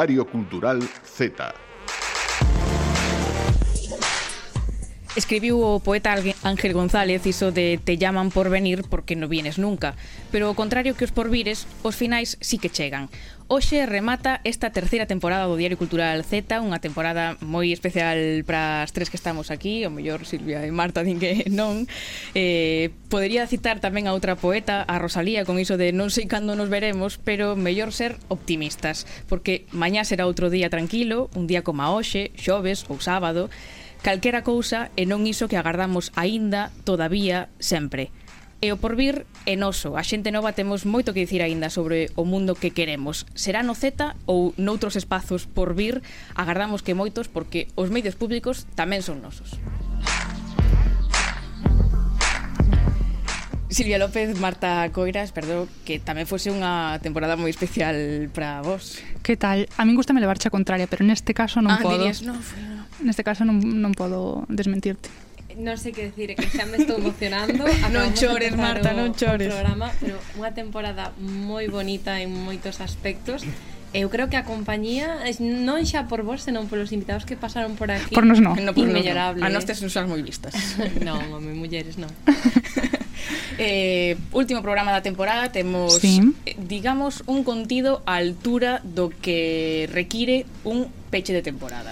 Diario Cultural Z. Escribiu o poeta Ángel González iso de te llaman por venir porque non vienes nunca, pero ao contrario que os porvires, os finais sí que chegan. Hoxe remata esta terceira temporada do Diario Cultural Z, unha temporada moi especial para as tres que estamos aquí, o mellor Silvia e Marta din que non. Eh, podería citar tamén a outra poeta, a Rosalía, con iso de non sei cando nos veremos, pero mellor ser optimistas, porque mañá será outro día tranquilo, un día como hoxe, xoves ou sábado, calquera cousa e non iso que agardamos aínda, todavía, sempre. E o porvir é noso. A xente nova temos moito que dicir aínda sobre o mundo que queremos. Será no Z ou noutros espazos por vir? Agardamos que moitos porque os medios públicos tamén son nosos. Silvia López, Marta Coiras, perdón, que tamén fose unha temporada moi especial para vos. Que tal? A min gusta me levarche a contraria, pero neste caso non ah, podo. Dirías, no, foi, no. Neste caso non, non podo desmentirte non sei que decir, que xa me estou emocionando. non chores, Marta, non chores. O programa, pero unha temporada moi bonita en moitos aspectos. Eh, Eu creo que a compañía non xa por vos, senón polos invitados que pasaron por aquí. Por nos non. No, por Inmellorable. Nos no. A nos tes nos moi vistas. non, home, mulleres non. eh, último programa da temporada temos, sí. eh, digamos, un contido á altura do que require un peche de temporada.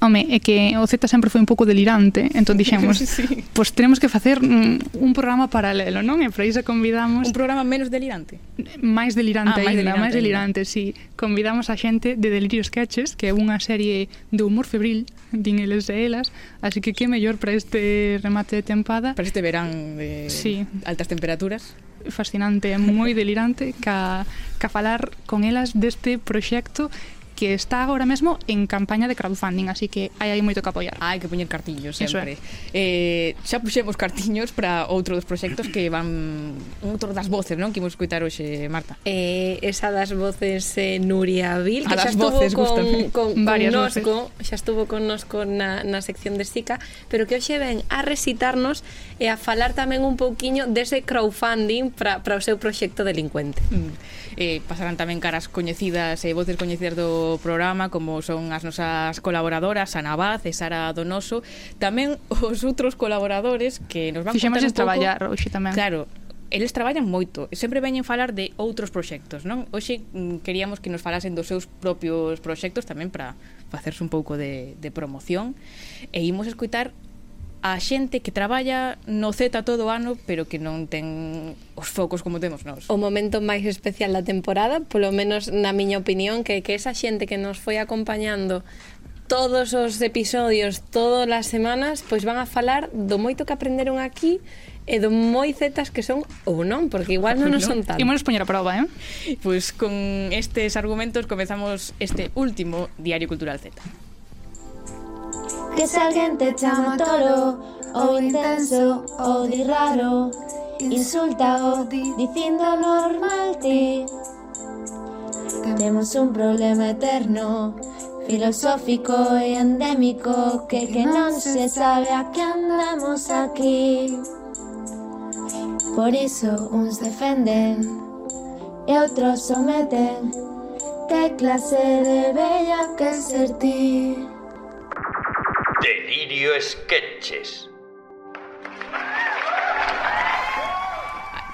Home, é que o Z sempre foi un pouco delirante, entón dixemos, sí. pois tenemos que facer un programa paralelo, non? E para iso convidamos... Un programa menos delirante? Máis delirante ah, ainda, máis delirante, si. Sí. Convidamos a xente de Delirio Sketches, que é unha serie de humor febril, din eles e elas, así que que mellor para este remate de tempada. Para este verán de sí. altas temperaturas fascinante, moi delirante ca, ca falar con elas deste proxecto que está agora mesmo en campaña de crowdfunding, así que hai aí moito que apoiar. Hai que poñer cartiños sempre. Eso é. Eh, xa puxemos cartiños para outro dos proxectos que van outro das voces, non? Que imos coitar hoxe, Marta. Eh, esa das voces eh, Nuria Vil, que xa estuvo voces, con, con, con Varias nosco, voces. xa estuvo con nosco na, na sección de Sica, pero que hoxe ven a recitarnos e a falar tamén un pouquiño dese crowdfunding para o seu proxecto delincuente. Mm. Eh, pasarán tamén caras coñecidas e eh, voces coñecidas do programa como son as nosas colaboradoras Ana Baz e Sara Donoso tamén os outros colaboradores que nos van Fixemos contar un pouco, traballar hoxe tamén claro, eles traballan moito e sempre veñen falar de outros proxectos, non? Hoxe mm, queríamos que nos falasen dos seus propios proxectos tamén para facerse un pouco de, de promoción e imos escutar a xente que traballa no Z todo o ano, pero que non ten os focos como temos nós. O momento máis especial da temporada, polo menos na miña opinión, que que esa xente que nos foi acompañando todos os episodios, todas as semanas, pois van a falar do moito que aprenderon aquí e do moi zetas que son ou non, porque igual non nos son tanto. Imos poñer a prova, eh? Pois con estes argumentos comezamos este último Diario Cultural Z. Que se alguén te chama tolo ou intenso ou di raro Insulta o dicindo normal ti. Temos un problema eterno Filosófico e endémico Que que non se sabe a que andamos aquí. Por iso uns defenden E outros someten. Que clase de bella que ser ti Delirio Sketches.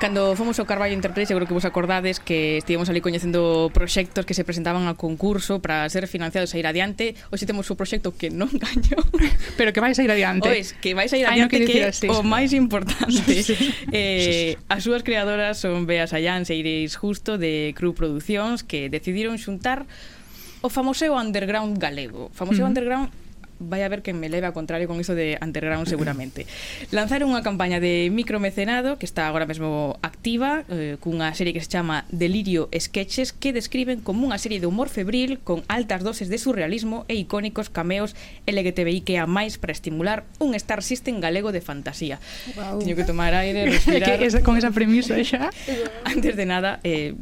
Cando fomos ao Carballo Enterprise, seguro que vos acordades que estivemos ali coñecendo proxectos que se presentaban a concurso para ser financiados a ir adiante. Hoxe temos o proxecto que non gañou, pero que vais a ir adiante. Ois, que vais a ir adiante Ay, no que é o máis importante. sí. Eh, as súas creadoras son Bea Sayans e Iris Justo de Cru Producións que decidiron xuntar o famoseo underground galego. Famoseo uh -huh. underground vai a ver que me leve a contrario con iso de underground seguramente. Lanzaron unha campaña de micromecenado que está agora mesmo activa eh, cunha serie que se chama Delirio Sketches que describen como unha serie de humor febril con altas doses de surrealismo e icónicos cameos LGTBI que a máis para estimular un Star System galego de fantasía. Wow. Teño que tomar aire, respirar... que esa, con esa premisa xa. Antes de nada, eh,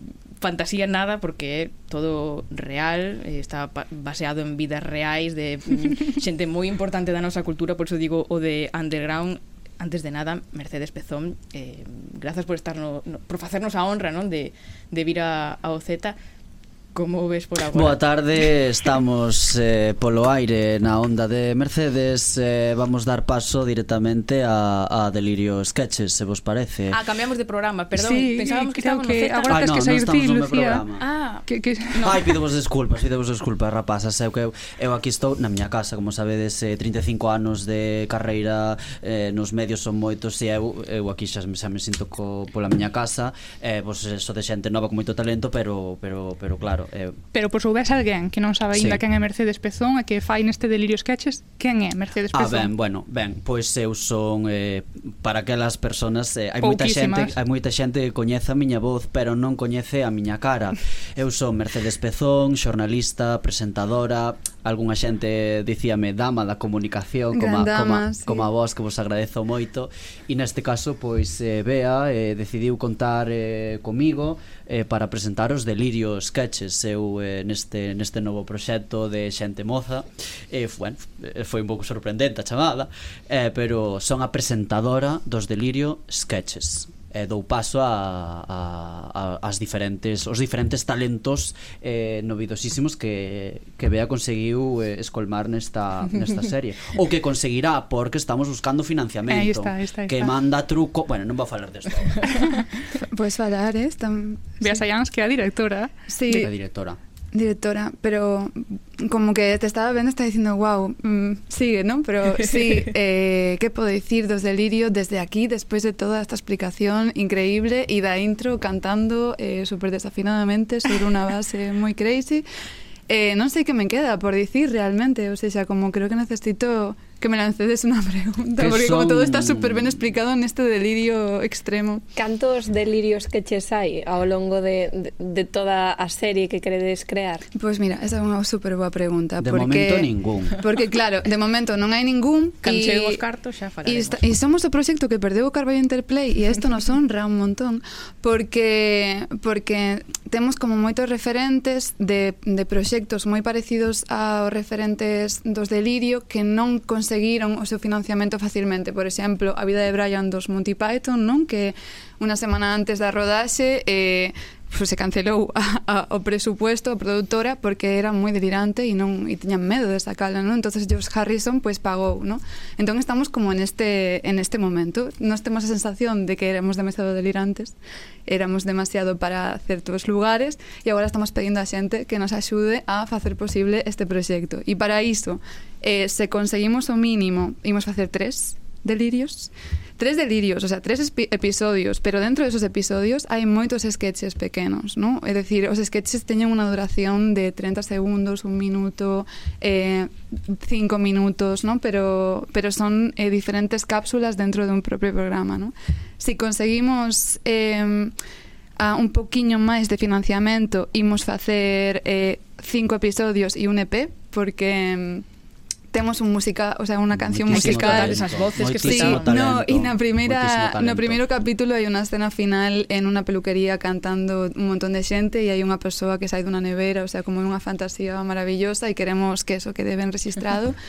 fantasía nada porque é todo real, eh, está baseado en vidas reais de mm, xente moi importante da nosa cultura, por iso digo o de underground antes de nada, Mercedes Pezón, eh, grazas por estar no, no, por facernos a honra, non, de de vir a, a OZ. Como ves por agora? Boa tarde, estamos eh, polo aire na onda de Mercedes eh, Vamos dar paso directamente a, a Delirio Sketches, se vos parece. Ah, cambiamos de programa, perdón, sí, pensábamos que estábamos que... no Z. Agora ah, no, que sair ti, Lucía. ah, que, que... No. Ai, pido vos desculpas, pido vos desculpas, rapazas Eu, eu, eu aquí estou na miña casa, como sabedes, eh, 35 anos de carreira eh, Nos medios son moitos e eu, eu aquí xa, xa me sinto co, pola miña casa eh, Vos eh, so de xente nova con moito talento, pero, pero, pero claro Claro. Eh. Pero por soubes alguén que non sabe ainda sí. quen é Mercedes Pezón e que fai neste Delirio Sketches, quen é Mercedes ah, Pezón? Ah, ben, bueno, ben, pois eu son eh, para aquelas persoas eh, hai moita xente, hai moita xente que coñece a miña voz, pero non coñece a miña cara. Eu son Mercedes Pezón, xornalista, presentadora, algunha xente dicíame dama da comunicación como como sí. como a vos que vos agradezo moito. E neste caso pois eh, Bea eh, decidiu contar eh, comigo eh, para presentar os Delirio sketches eu eh, neste neste novo proxecto de xente moza. Eh, bueno, foi un pouco sorprendente a chamada eh, pero son a presentadora dos delirio sketches eh, dou paso a, a, a as diferentes os diferentes talentos eh, novidosísimos que, que Bea conseguiu eh, escolmar nesta, nesta serie ou que conseguirá porque estamos buscando financiamento aí está, aí está, aí está. que manda truco bueno, non vou falar desto pois pues falar, eh? Tam... Bea Sayans que é a directora sí. a directora directora, pero como que te estaba vendo, está dicindo, wow, mm, sigue, ¿no? Pero sí, eh, ¿qué puedo decir dos delirio desde aquí, después de toda esta explicación increíble y da intro cantando eh, súper desafinadamente sobre una base muy crazy? Eh, non sei que me queda por dicir realmente, o sea, como creo que necesito que me lancedes unha pregunta, porque son... como todo está super ben explicado neste delirio extremo. Cantos delirios que ches hai ao longo de, de, de toda a serie que queredes crear? Pois pues mira, esa é unha super boa pregunta. De porque, momento ningún. Porque claro, de momento non hai ningún. Canchei os cartos xa falaremos. E, somos o proxecto que perdeu o Carballo Interplay e isto nos honra un montón porque porque temos como moitos referentes de, de proxectos moi parecidos aos referentes dos delirio que non conseguimos conseguiron o seu financiamento facilmente. Por exemplo, a vida de Brian dos Monty Python, non? Que unha semana antes da rodaxe e pues, se cancelou a, a, o presupuesto a produtora porque era moi delirante e non e tiñan medo de sacala, non? Entonces George Harrison pois pues, pagou, non? Entón estamos como en este en este momento. Nós temos a sensación de que éramos demasiado delirantes, éramos demasiado para certos lugares e agora estamos pedindo a xente que nos axude a facer posible este proxecto. E para iso, eh, se conseguimos o mínimo, imos facer tres delirios tres delirios, o sea, tres episodios, pero dentro de esos episodios hai moitos sketches pequenos, ¿no? É dicir, os sketches teñen unha duración de 30 segundos, un minuto, eh, cinco minutos, ¿no? Pero, pero son eh, diferentes cápsulas dentro de un propio programa, ¿no? Si conseguimos... Eh, a un poquiño máis de financiamento imos facer eh, cinco episodios e un EP porque temos un música, o sea, unha canción Muitísimo musical, talento, esas voces que sí, no, e na primeira no primeiro capítulo hai unha escena final en unha peluquería cantando un montón de xente e hai unha persoa que sai dunha nevera, o sea, como unha fantasía maravillosa e queremos que eso quede ben registrado.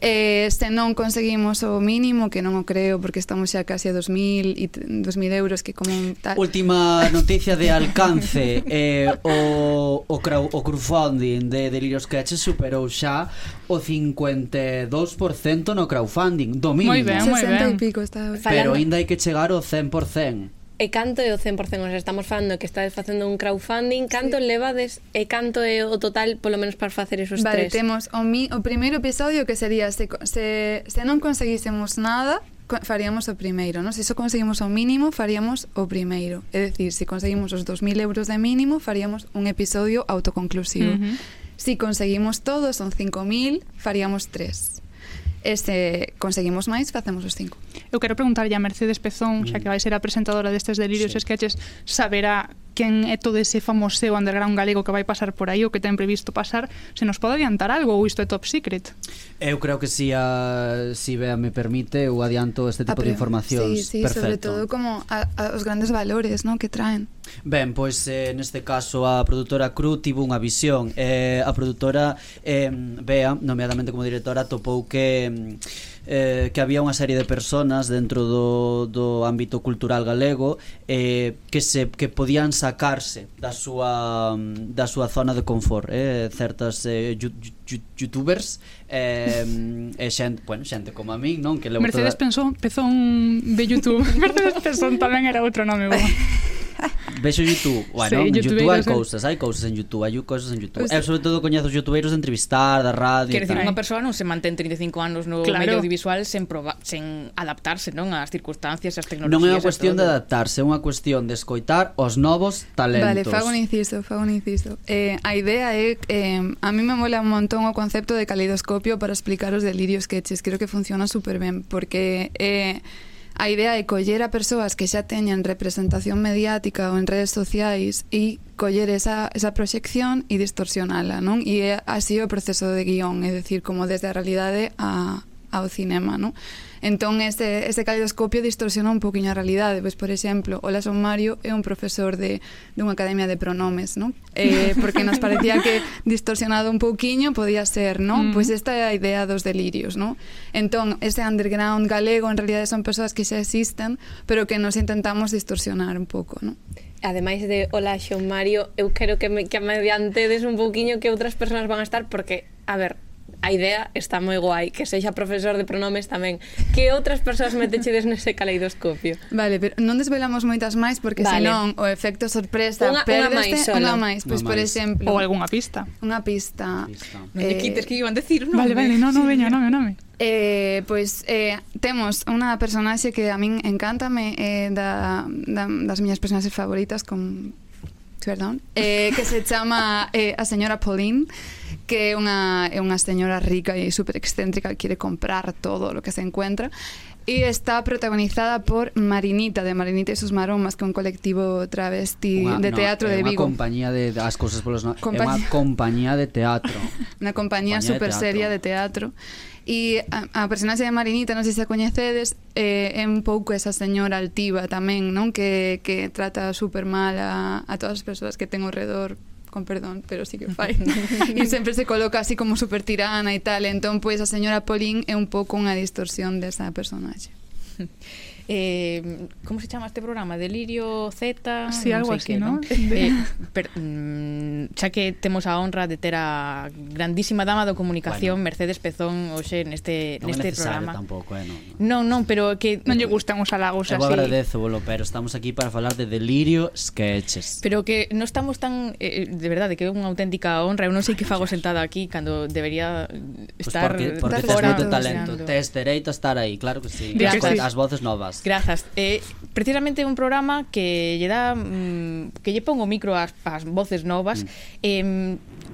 Eh, se non conseguimos o mínimo, que non o creo, porque estamos xa casi a 2.000 e 2.000 euros que como tal. Última noticia de alcance. eh, o, o, crowd, o crowdfunding de Delirios Sketches superou xa o 52% no crowdfunding do mínimo. Moi ben, moi ben. Pico está... Pero aínda hai que chegar ao 100% e canto é o 100%? O estamos falando que estades facendo un crowdfunding, canto sí. levades e canto é o total, polo menos para facer esos vale, tres? Vale, temos o, mi, o primeiro episodio que sería se, se, se non conseguísemos nada, faríamos o primeiro, non? Se só conseguimos o mínimo, faríamos o primeiro. É dicir, se conseguimos os 2.000 euros de mínimo, faríamos un episodio autoconclusivo. Uh -huh. Se conseguimos todos, son 5.000, faríamos tres. E se conseguimos máis, facemos os cinco. Eu quero preguntarlle a Mercedes Pezón, xa mm. que vai ser a presentadora destes delirios sí. esqueches, saberá quen é todo ese famoso underground galego que vai pasar por aí ou que ten previsto pasar, se nos pode adiantar algo ou isto é top secret? Eu creo que si a si Bea me permite, eu adianto este tipo a, de informacións. Sí, sí, Perfecto. sobre todo como a, a, os grandes valores, ¿no? que traen. Ben, pois eh, neste caso a produtora Cru tivo unha visión. Eh, a produtora eh, Bea, nomeadamente como directora, topou que mm, eh, que había unha serie de personas dentro do, do ámbito cultural galego eh, que se que podían sacarse da súa da súa zona de confort, eh, certas eh, youtubers eh, e xente, bueno, xente como a min, non? Que levo Mercedes toda... Pensón, Pezón de YouTube. Mercedes Pezón tamén era outro nome, bo. Vexo YouTube, bueno, sí, en YouTube, hai cousas, hai cousas en YouTube, hai cousas en YouTube. Pues, e sobre todo coñezo os youtubeiros de entrevistar, da radio Quer dicir, unha persoa non se mantén 35 anos no claro. medio audiovisual sen, proba, sen adaptarse non ás circunstancias, ás tecnologías. Non é unha cuestión de adaptarse, é unha cuestión de escoitar os novos talentos. Vale, fago un inciso, fago un inciso. Eh, a idea é eh, a mí me mola un montón o concepto de caleidoscopio para explicar os delirios que eches. Creo que funciona super ben porque eh, A idea é coller a persoas que xa teñen representación mediática ou en redes sociais e coller esa, esa proxección e distorsionala, non? E é así o proceso de guión, é dicir, como desde a realidade a, ao cinema, non? Entón, este, este caleidoscopio distorsiona un poquinho a realidade. Pois, por exemplo, o Lason Mario é un profesor de, dunha academia de pronomes, non? Eh, porque nos parecía que distorsionado un pouquiño podía ser, non? Mm. Pois esta é a idea dos delirios, non? Entón, ese underground galego en realidade son persoas que xa existen, pero que nos intentamos distorsionar un pouco, non? ademais de Ola Xon Mario, eu quero que me, que me adiantedes un pouquiño que outras persoas van a estar porque, a ver, a idea está moi guai, que sexa profesor de pronomes tamén. Que outras persoas metechedes nese caleidoscopio? Vale, pero non desvelamos moitas máis porque vale. senón o efecto sorpresa unha, perdeste unha máis, pois unha por exemplo, ou algunha pista. Unha pista. pista. Eh, non eh, quites que iban a decir, non. Vale, vale, non, non veña, non, non. Eh, pois eh, temos unha personaxe que a min encántame eh, da, da, das miñas personaxes favoritas con perdón, eh, que se chama eh, a señora Pauline que é unha, é unha señora rica e super excéntrica que quere comprar todo o que se encuentra. E está protagonizada por Marinita, de Marinita e sus maromas, que é un colectivo travesti unha, de teatro no, de Vigo. Unha compañía de as cousas polos no, compañía. É unha compañía de teatro. Unha compañía, compañía super de seria de teatro. E a, a personaxe de Marinita, non sei se a coñecedes, eh, é un pouco esa señora altiva tamén, non? Que, que trata super mal a, a todas as persoas que ten ao redor con perdón, pero sí que o fai. e sempre se coloca así como super tirana e tal, entón pois a señora Pauline é un pouco unha distorsión desa personaxe. eh, como se chama este programa? Delirio Z, sí, non algo así, que, ¿no? eh, per, mm, xa que temos a honra de ter a grandísima dama do comunicación bueno, Mercedes Pezón hoxe neste non neste programa. Tampouco, eh, non. non, non, pero que non lle gustan os halagos así. Eu agradezo, bolo, pero estamos aquí para falar de Delirio Sketches. Pero que non estamos tan eh, de verdade que é unha auténtica honra, eu non sei que fago sentada aquí cando debería estar pues porque, porque fora, tes moito talento, tes dereito a estar aí, claro que sí. As, sí. as voces novas. Grazas. Eh, precisamente un programa que lle dá mm, que lle pon o micro ás, ás voces novas. Mm. Eh,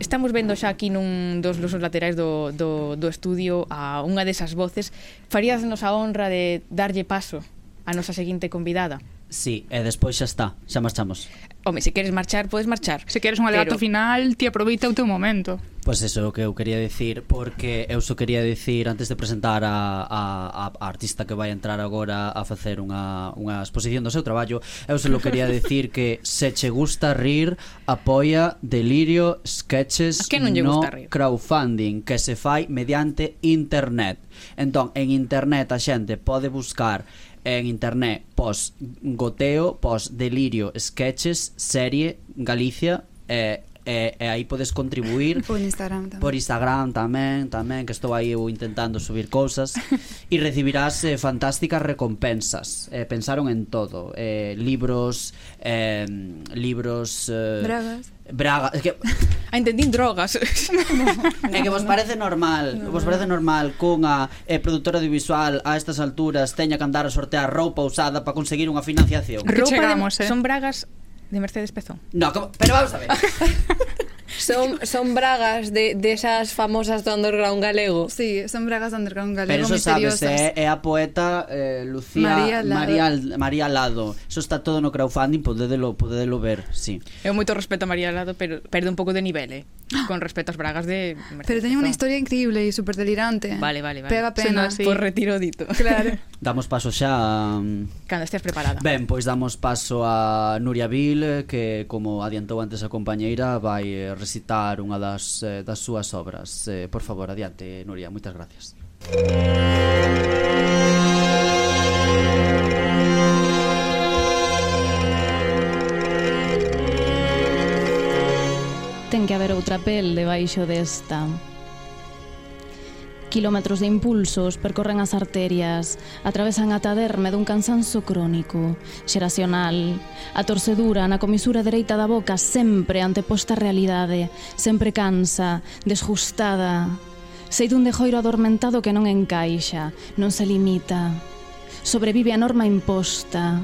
estamos vendo xa aquí nun dos lusos laterais do, do, do estudio a unha desas voces. Faríasnos a honra de darlle paso a nosa seguinte convidada. Sí, e despois xa está, xa marchamos. Home, se queres marchar, podes marchar. Se queres un alegato Pero... final, ti aproveita o teu momento. Pois pues eso que eu quería dicir, porque eu só quería dicir antes de presentar a, a, a artista que vai entrar agora a facer unha, unha exposición do seu traballo, eu só quería dicir que se che gusta rir, apoia Delirio Sketches que non lle no gusta rir? crowdfunding que se fai mediante internet. Entón, en internet a xente pode buscar en internet pos goteo, pos delirio, sketches, serie, Galicia e, e, e aí podes contribuir por Instagram tamén. Por Instagram tamén, tamén que estou aí eu intentando subir cousas e recibirás eh, fantásticas recompensas. Eh, pensaron en todo, eh, libros, eh, libros eh, Bragas Braga, es que a ah, entendín drogas. é que vos parece normal, no, vos parece normal cunha eh, produtora de visual a estas alturas teña que andar a sortear roupa usada para conseguir unha financiación. Roupa chegamos, de, eh? son bragas de Mercedes Pezón. No, como, pero vamos a ver. Son, son bragas de, de esas famosas do underground galego. Sí, son bragas do underground galego Pero eso misteriosas. sabes, é, é a poeta eh, Lucía María Lado. María, María Lado. Eso está todo no crowdfunding, podedelo, podedelo ver, sí. Eu moito respeto a María Lado, pero perde un pouco de nivel, eh? Con respecto ás bragas de... Mercedes. Pero teño unha historia increíble e super delirante. Vale, vale, vale. Pega pena. Sí. Por retiro dito. Claro. damos paso xa... A... Mm, Cando estés preparada. Ben, pois damos paso a Nuria Vil, eh, que como adiantou antes a compañeira, vai eh, recitar unha das, eh, das súas obras. Eh, por favor, adiante, Nuria, moitas gracias. Ten que haber outra pel debaixo desta. Kilómetros de impulsos percorren as arterias, atravesan a taderme dun cansanzo crónico, xeracional, a torcedura na comisura dereita da boca sempre anteposta a realidade, sempre cansa, desjustada. Sei dun dejoiro adormentado que non encaixa, non se limita. Sobrevive a norma imposta.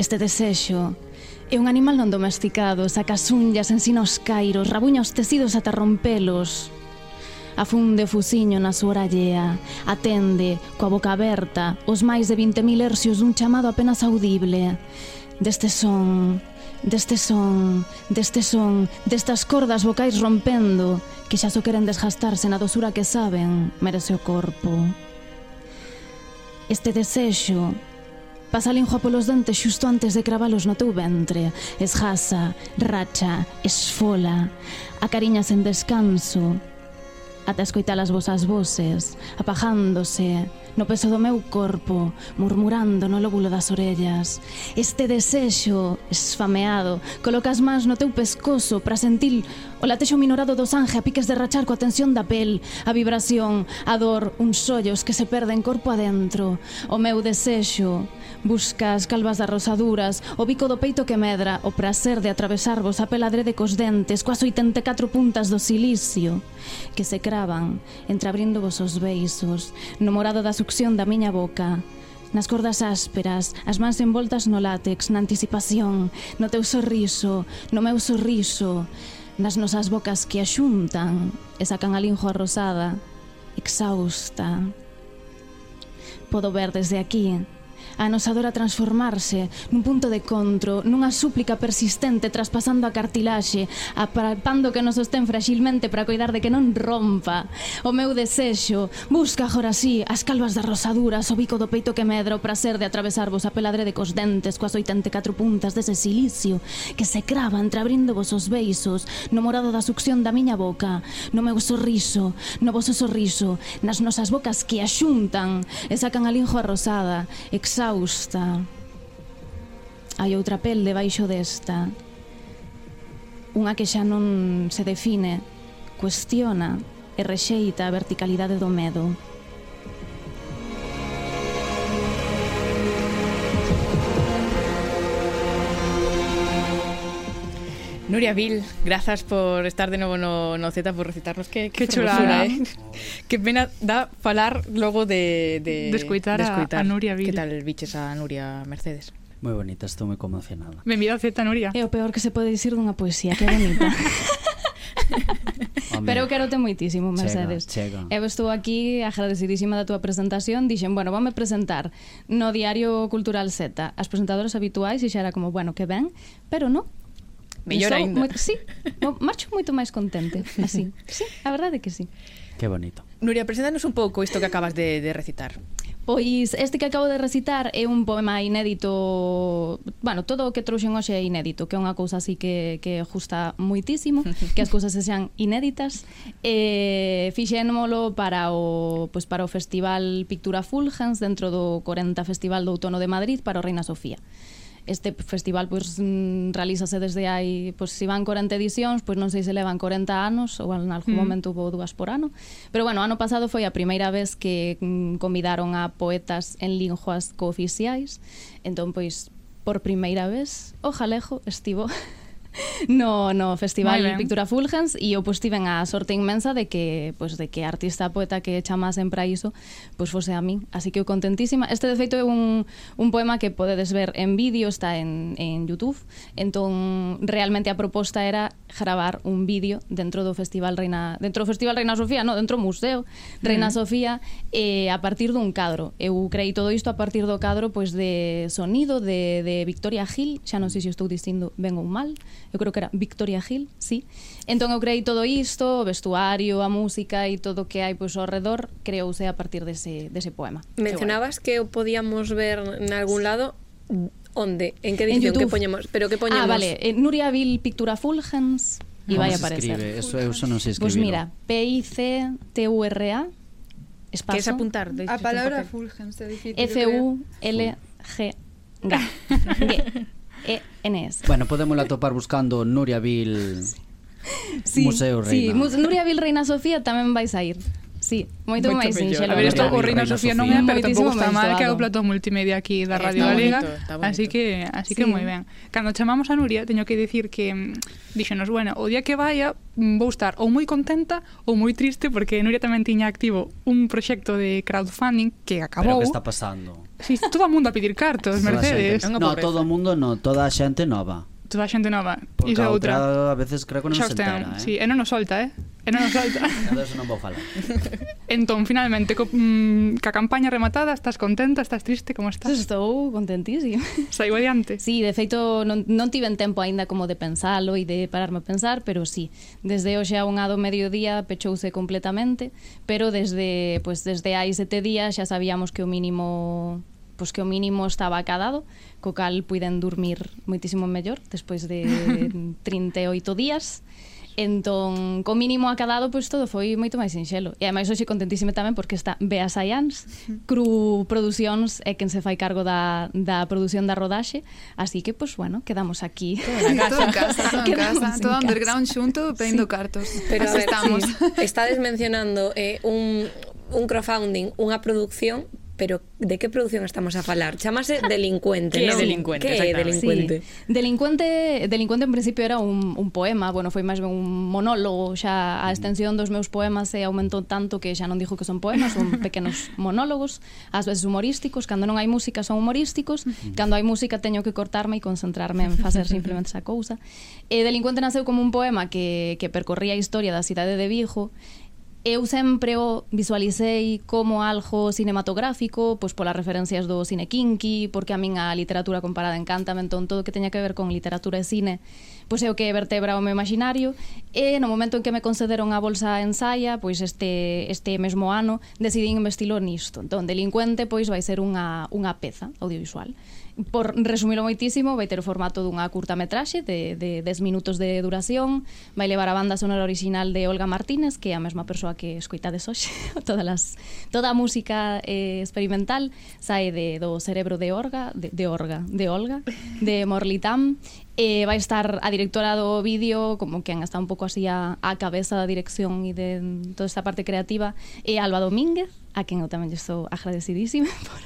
Este desexo é un animal non domesticado, saca as unllas, ensina os cairos, rabuña os tecidos ata rompelos. Afunde o fusiño na súa orallea, atende, coa boca aberta, os máis de 20.000 hercios dun chamado apenas audible. Deste son, deste son, deste son, destas cordas vocais rompendo, que xa só queren desgastarse na dosura que saben merece o corpo. Este desexo pasa a linjoa polos dentes xusto antes de cravalos no teu ventre. Esgasa, racha, esfola, acariñas en descanso, ata escoitar as vosas voces, apajándose no peso do meu corpo, murmurando no lóbulo das orellas. Este desexo esfameado, coloca as mans no teu pescozo para sentir O latexo minorado do sangue a piques de rachar coa tensión da pel, a vibración, a dor, uns sollos que se perden corpo adentro. O meu desexo, busca as calvas das rosaduras, o bico do peito que medra, o prazer de atravesarvos a peladre de cos dentes, coas 84 puntas do silicio, que se cravan, entreabrindo vos os beisos, no morado da succión da miña boca, nas cordas ásperas, as mans envoltas no látex, na anticipación, no teu sorriso, no meu sorriso, nas nosas bocas que axuntan e sacan a rosada, exhausta. Podo ver desde aquí a nosa dor a transformarse nun punto de contro, nunha súplica persistente traspasando a cartilaxe, apalpando que nos sostén fragilmente para cuidar de que non rompa. O meu desexo busca agora así as calvas das rosaduras, o bico do peito que medra o prazer de atravesarvos a peladre de cos dentes coas 84 puntas dese silicio que se crava vos os beisos no morado da succión da miña boca, no meu sorriso, no vosso sorriso, nas nosas bocas que axuntan e sacan a linjo rosada, exhausta. Hai outra pel debaixo desta. Unha que xa non se define, cuestiona e rexeita a verticalidade do medo. Nuria Vil, grazas por estar de novo no, no Z, por recitarnos que, que, chulada, eh? que pena da falar logo de, de, de, escuitar, de escuitar a, a Nuria Vil. Que tal biches a Nuria Mercedes? Moi bonita, estou moi conmocionada. Benvida ao Z, Nuria. É o peor que se pode dicir dunha poesía, que bonita. Home. Pero eu querote moitísimo, Mercedes. Chega, chega. Eu estou aquí agradecidísima da túa presentación. Dixen, bueno, vame presentar no Diario Cultural Z as presentadoras habituais e xa era como, bueno, que ben, pero no, Mellor ainda. Moi, sí, marcho moito máis contente, así. Sí, a verdade é que sí. Que bonito. Nuria, preséntanos un pouco isto que acabas de, de recitar. Pois este que acabo de recitar é un poema inédito Bueno, todo o que trouxen hoxe é inédito Que é unha cousa así que, que justa moitísimo Que as cousas se sean inéditas E fixénmolo para o, pois para o Festival Pictura Fulgens Dentro do 40 Festival do Outono de Madrid Para o Reina Sofía Este festival pois realízase desde hai, pois se van 40 edicións, pois non sei se levan 40 anos ou en algún mm. momento houve dúas por ano. Pero bueno, ano pasado foi a primeira vez que mm, convidaron a poetas en linguas cooficiais. Entón pois por primeira vez o Jalejo estivo no, no Festival Pictura Fulgens e eu pois tiven a sorte inmensa de que pois de que a artista poeta que chamasen para iso pois fose a min, así que eu contentísima. Este de feito é un, un poema que podedes ver en vídeo, está en, en Youtube entón realmente a proposta era gravar un vídeo dentro do Festival Reina dentro do Festival Reina Sofía, no, dentro do Museo Reina mm. Sofía eh, a partir dun cadro. Eu creí todo isto a partir do cadro pois de sonido de, de Victoria Gil, xa non sei se estou dicindo ben ou mal, eu creo que era Victoria Gil, sí. Entón eu creei todo isto, o vestuario, a música e todo o que hai pois, ao redor, creouse a partir dese, dese poema. Mencionabas que, o podíamos ver en algún lado, onde? En que dirección? Que poñemos? Pero que poñemos? Ah, vale, eh, Nuria Vil Pictura Fulgens, e vai aparecer. Escribe? Eso eu só non sei escribir. Pois mira, P I C T U R A espazo. Queres apuntar? De a palabra Fulgens é difícil. F U L G G. E-N-S. Bueno, podemos atopar buscando Nuria Vil sí, Museo Reina. Sí, Mus Nuria Vil Reina Sofía tamén vais a ir. Sí, moito, moito máis sinxelo. A ver, isto o Reina Sofía non é, pero tampouco está mal que é o plató multimedia aquí da Radio Galega, así que así sí. que moi ben. Cando chamamos a Nuria, teño que dicir que mm, díxenos, bueno, o día que vaya mm, vou estar ou moi contenta ou moi triste porque Nuria tamén tiña activo un proxecto de crowdfunding que acabou. Pero que está pasando? Sí, todo o mundo a pedir cartos, Toda Mercedes. Xente. No, todo o mundo no, toda a xente nova. Toda a xente nova. Porque Iso a outra. outra a veces creo que non se entera, eh? Sí, e non nos solta, eh? E non nos solta. Entón non vou falar. entón, finalmente, co, mm, ca campaña rematada, estás contenta, estás triste, como estás? Estou contentísima. Saiu adiante. Sí, de feito, non, non tiven tempo aínda como de pensalo e de pararme a pensar, pero sí, desde hoxe a un ado mediodía pechouse completamente, pero desde, pues, desde hai sete días xa sabíamos que o mínimo pois que o mínimo estaba acadado, co cal puiden dormir moitísimo mellor despois de 38 días. Entón, co mínimo acadado, pois todo foi moito máis sinxelo. E ademais hoxe contentísime tamén porque está Bea Sayans, Cru Producións é quen se fai cargo da, da produción da rodaxe, así que pois bueno, quedamos aquí. Todo en casa, casa todo en casa, todo underground xunto, pedindo sí. cartos. Pero Así a ver, estamos. Sí. Estades mencionando eh, un, un crowdfunding, unha produción pero de que produción estamos a falar? Chamase Delincuente, que non? Delincuente, que é Delincuente? Sí. Delincuente, Delincuente en principio era un, un poema, bueno, foi máis ben un monólogo, xa a extensión dos meus poemas se aumentou tanto que xa non dixo que son poemas, son pequenos monólogos, ás veces humorísticos, cando non hai música son humorísticos, cando hai música teño que cortarme e concentrarme en facer simplemente esa cousa. E Delincuente naceu como un poema que, que percorría a historia da cidade de Vigo, eu sempre o visualicei como algo cinematográfico, pois polas referencias do cine kinky, porque a min a literatura comparada encanta, entón todo o que teña que ver con literatura e cine, pois é o que vertebra o meu imaginario, e no momento en que me concederon a bolsa ensaia, pois este, este mesmo ano, decidín investilo nisto. Entón, delincuente, pois vai ser unha, unha peza audiovisual por resumilo moitísimo, vai ter o formato dunha curta metraxe de, de 10 minutos de duración, vai levar a banda sonora original de Olga Martínez, que é a mesma persoa que escoitades hoxe, todas as, toda a música eh, experimental sae de, do cerebro de Orga, de, de Orga, de Olga, de Morlitam, Eh, vai estar a directora do vídeo como que está un pouco así a, a cabeza da dirección e de toda esta parte creativa e Alba Domínguez a quen eu tamén estou agradecidísima por,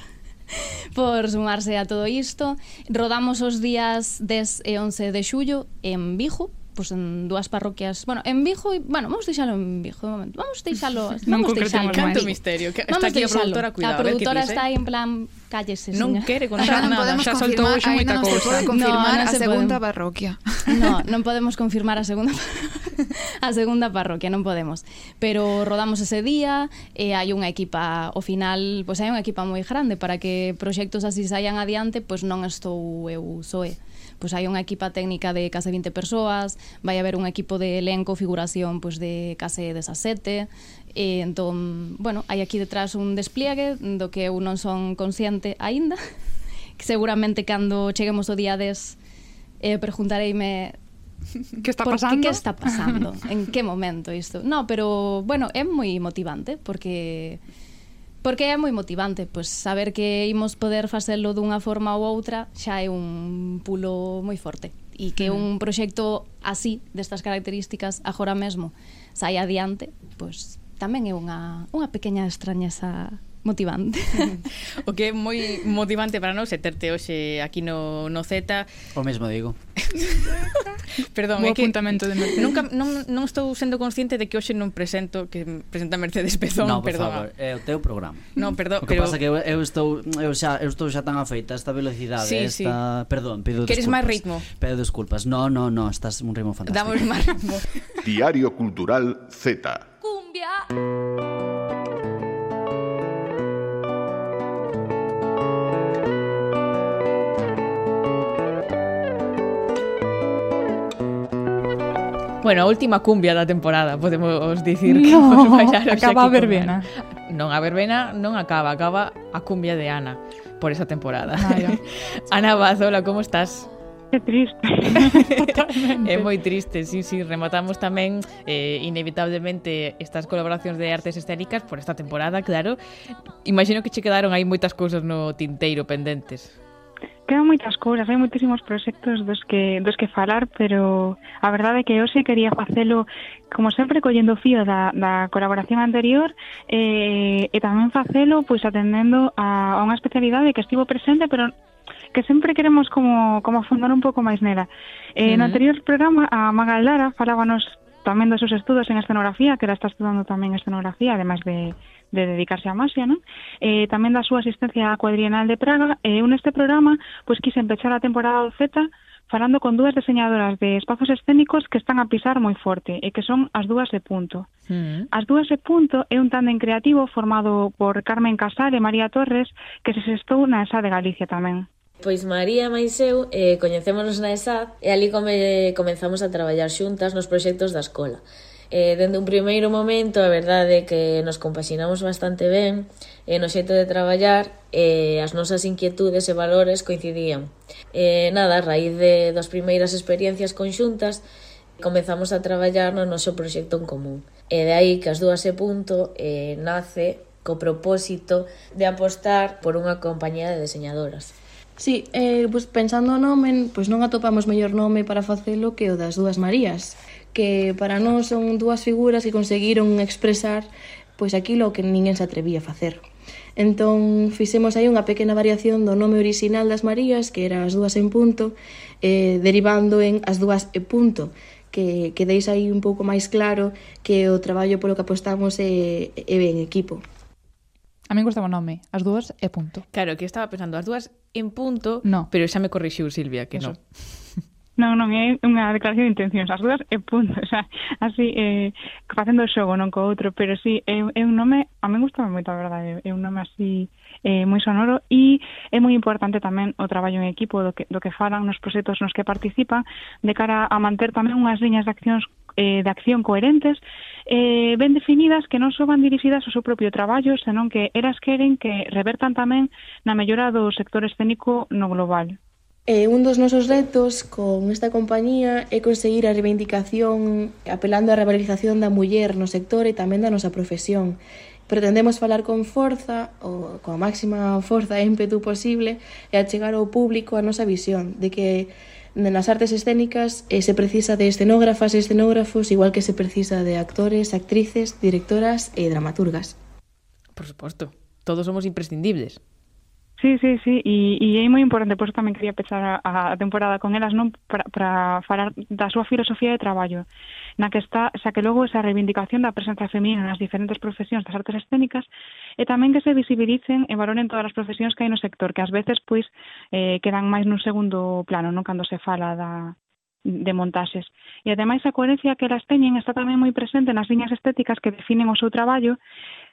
por sumarse a todo isto. Rodamos os días 10 e 11 de xullo en Vigo, pois en dúas parroquias, bueno, en Vigo e, bueno, vamos deixalo en Vigo de momento. Vamos deixalo, vamos deixalo. Canto misterio, que está aquí a eh, produtora, cuidado. A produtora está aí en plan cállese, Non quere contar non nada, xa soltou hoxe moita cousa. Non pode confirmar no, non a se segunda podemos. parroquia. No, non podemos confirmar a segunda a segunda parroquia, non podemos. Pero rodamos ese día e hai unha equipa, ao final, pois hai unha equipa moi grande para que proxectos así saian adiante, pois non estou eu soe pois hai unha equipa técnica de case 20 persoas, vai haber un equipo de elenco, figuración, pois de case 17, e entón, bueno, hai aquí detrás un despliegue do que eu non son consciente aínda, que seguramente cando cheguemos o día 10 eh, preguntareime que está pasando? Que, que está pasando? en que momento isto? No, pero, bueno, é moi motivante, porque Porque é moi motivante, pois saber que imos poder facelo dunha forma ou outra xa é un pulo moi forte. E que un proxecto así, destas características, agora mesmo, sai adiante, pois tamén é unha, unha pequena extrañeza motivante. o que é moi motivante para nós é terte hoxe aquí no, no Z. O mesmo digo. Perdón, Bo é que apuntamento de Mercedes. Nunca, non, non estou sendo consciente de que hoxe non presento que presenta Mercedes Pezón, no, perdón. Favor, é o teu programa. Non, perdón, o que pero... pasa que eu, eu estou eu xa eu estou xa tan afeita a esta velocidade, sí, esta, sí. perdón, pido Queres máis ritmo? Pido desculpas. No, no, no, estás un ritmo fantástico. Damos máis ritmo. Diario Cultural Z. Cumbia. Bueno, a última cumbia da temporada, podemos dicir no, que vamos acaba a verbena. Ana. Non, a verbena non acaba, acaba a cumbia de Ana por esa temporada. Claro. Ana Bazola, como estás? É triste. é moi triste, sí, sí. Rematamos tamén, eh, inevitablemente, estas colaboracións de artes escénicas por esta temporada, claro. Imagino que che quedaron aí moitas cousas no tinteiro pendentes. Quedan moitas cousas, hai moitísimos proxectos dos que, dos que falar, pero a verdade é que eu se quería facelo, como sempre, collendo fío da, da colaboración anterior eh, e tamén facelo pois atendendo a, a unha especialidade que estivo presente, pero que sempre queremos como, como afundar un pouco máis nela. Eh, uh. No anterior programa, a Magaldara falábanos tamén dos seus estudos en escenografía, que ela está estudando tamén escenografía, ademais de, de dedicarse á Masia, non? Eh, tamén da súa asistencia á cuadrienal de Praga, e eh, un este programa, pois quise empezar a temporada do Z falando con dúas diseñadoras de espazos escénicos que están a pisar moi forte e que son as dúas de punto. Mm. As dúas de punto é un tándem creativo formado por Carmen Casal e María Torres que se sextou na ESA de Galicia tamén. Pois María máis eu eh, coñecémonos na ESAD e ali come, comenzamos a traballar xuntas nos proxectos da escola eh, dende un primeiro momento a verdade é que nos compaxinamos bastante ben e eh, no xeito de traballar eh, as nosas inquietudes e valores coincidían. Eh, nada, a raíz de das primeiras experiencias conxuntas comezamos a traballar no noso proxecto en común. E de aí que as dúas e punto eh, nace co propósito de apostar por unha compañía de diseñadoras. Sí, eh, pues pensando no nome, pois pues non atopamos mellor nome para facelo que o das dúas Marías que para nós son dúas figuras que conseguiron expresar pois aquilo que ninguén se atrevía a facer. Entón, fixemos aí unha pequena variación do nome orixinal das Marías, que era as dúas en punto, eh, derivando en as dúas e punto, que, que deis aí un pouco máis claro que o traballo polo que apostamos é, é en equipo. A mí gustaba o nome, as dúas e punto. Claro, que estaba pensando as dúas en punto, no. pero xa me corrixiu Silvia, que Eso. non. Non, non, é unha declaración de intencións. As dúas é punto. O sea, así, eh, facendo o xogo, non co outro. Pero sí, é, é un nome, a mí gustaba moito, a verdade. É un nome así eh, moi sonoro e é moi importante tamén o traballo en equipo do que, do que falan nos proxectos nos que participan de cara a manter tamén unhas liñas de accións eh, de acción coherentes eh, ben definidas que non só van dirixidas ao seu propio traballo, senón que eras queren que revertan tamén na mellora do sector escénico no global. E un dos nosos retos con esta compañía é conseguir a reivindicación apelando á revalorización da muller no sector e tamén da nosa profesión. Pretendemos falar con forza, ou coa máxima forza e ímpetu posible, e achegar ao público a nosa visión de que nas artes escénicas eh, se precisa de escenógrafas e escenógrafos igual que se precisa de actores, actrices, directoras e dramaturgas. Por suposto, todos somos imprescindibles. Sí, sí, sí, e, e é moi importante, por iso tamén quería pechar a, a temporada con elas, non para falar da súa filosofía de traballo, na que está, xa que logo esa reivindicación da presenza feminina nas diferentes profesións das artes escénicas, e tamén que se visibilicen e valoren todas as profesións que hai no sector, que ás veces pois eh, quedan máis nun segundo plano, non cando se fala da, de montaxes. E ademais a coherencia que elas teñen está tamén moi presente nas liñas estéticas que definen o seu traballo,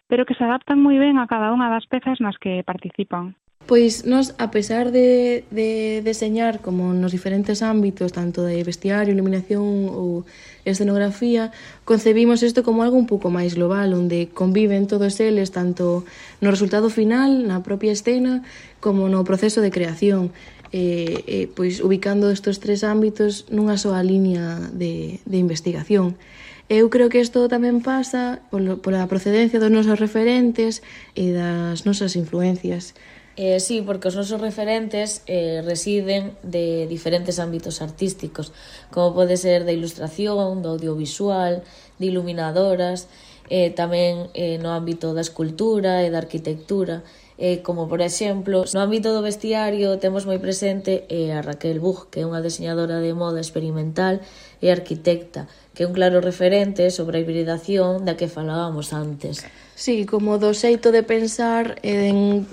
pero que se adaptan moi ben a cada unha das pezas nas que participan. Pois nos, a pesar de, de deseñar como nos diferentes ámbitos, tanto de vestiario, iluminación ou escenografía, concebimos isto como algo un pouco máis global, onde conviven todos eles tanto no resultado final, na propia escena, como no proceso de creación, eh, eh, pois ubicando estes tres ámbitos nunha soa línea de, de investigación. Eu creo que isto tamén pasa polo, pola procedencia dos nosos referentes e das nosas influencias. Eh, sí, porque os nosos referentes eh, residen de diferentes ámbitos artísticos, como pode ser da ilustración, do audiovisual, de iluminadoras, eh, tamén eh, no ámbito da escultura e da arquitectura, eh, como por exemplo, no ámbito do vestiario temos moi presente eh, a Raquel Buch, que é unha diseñadora de moda experimental e arquitecta, que é un claro referente sobre a hibridación da que falábamos antes. Sí, como do xeito de pensar eh, en,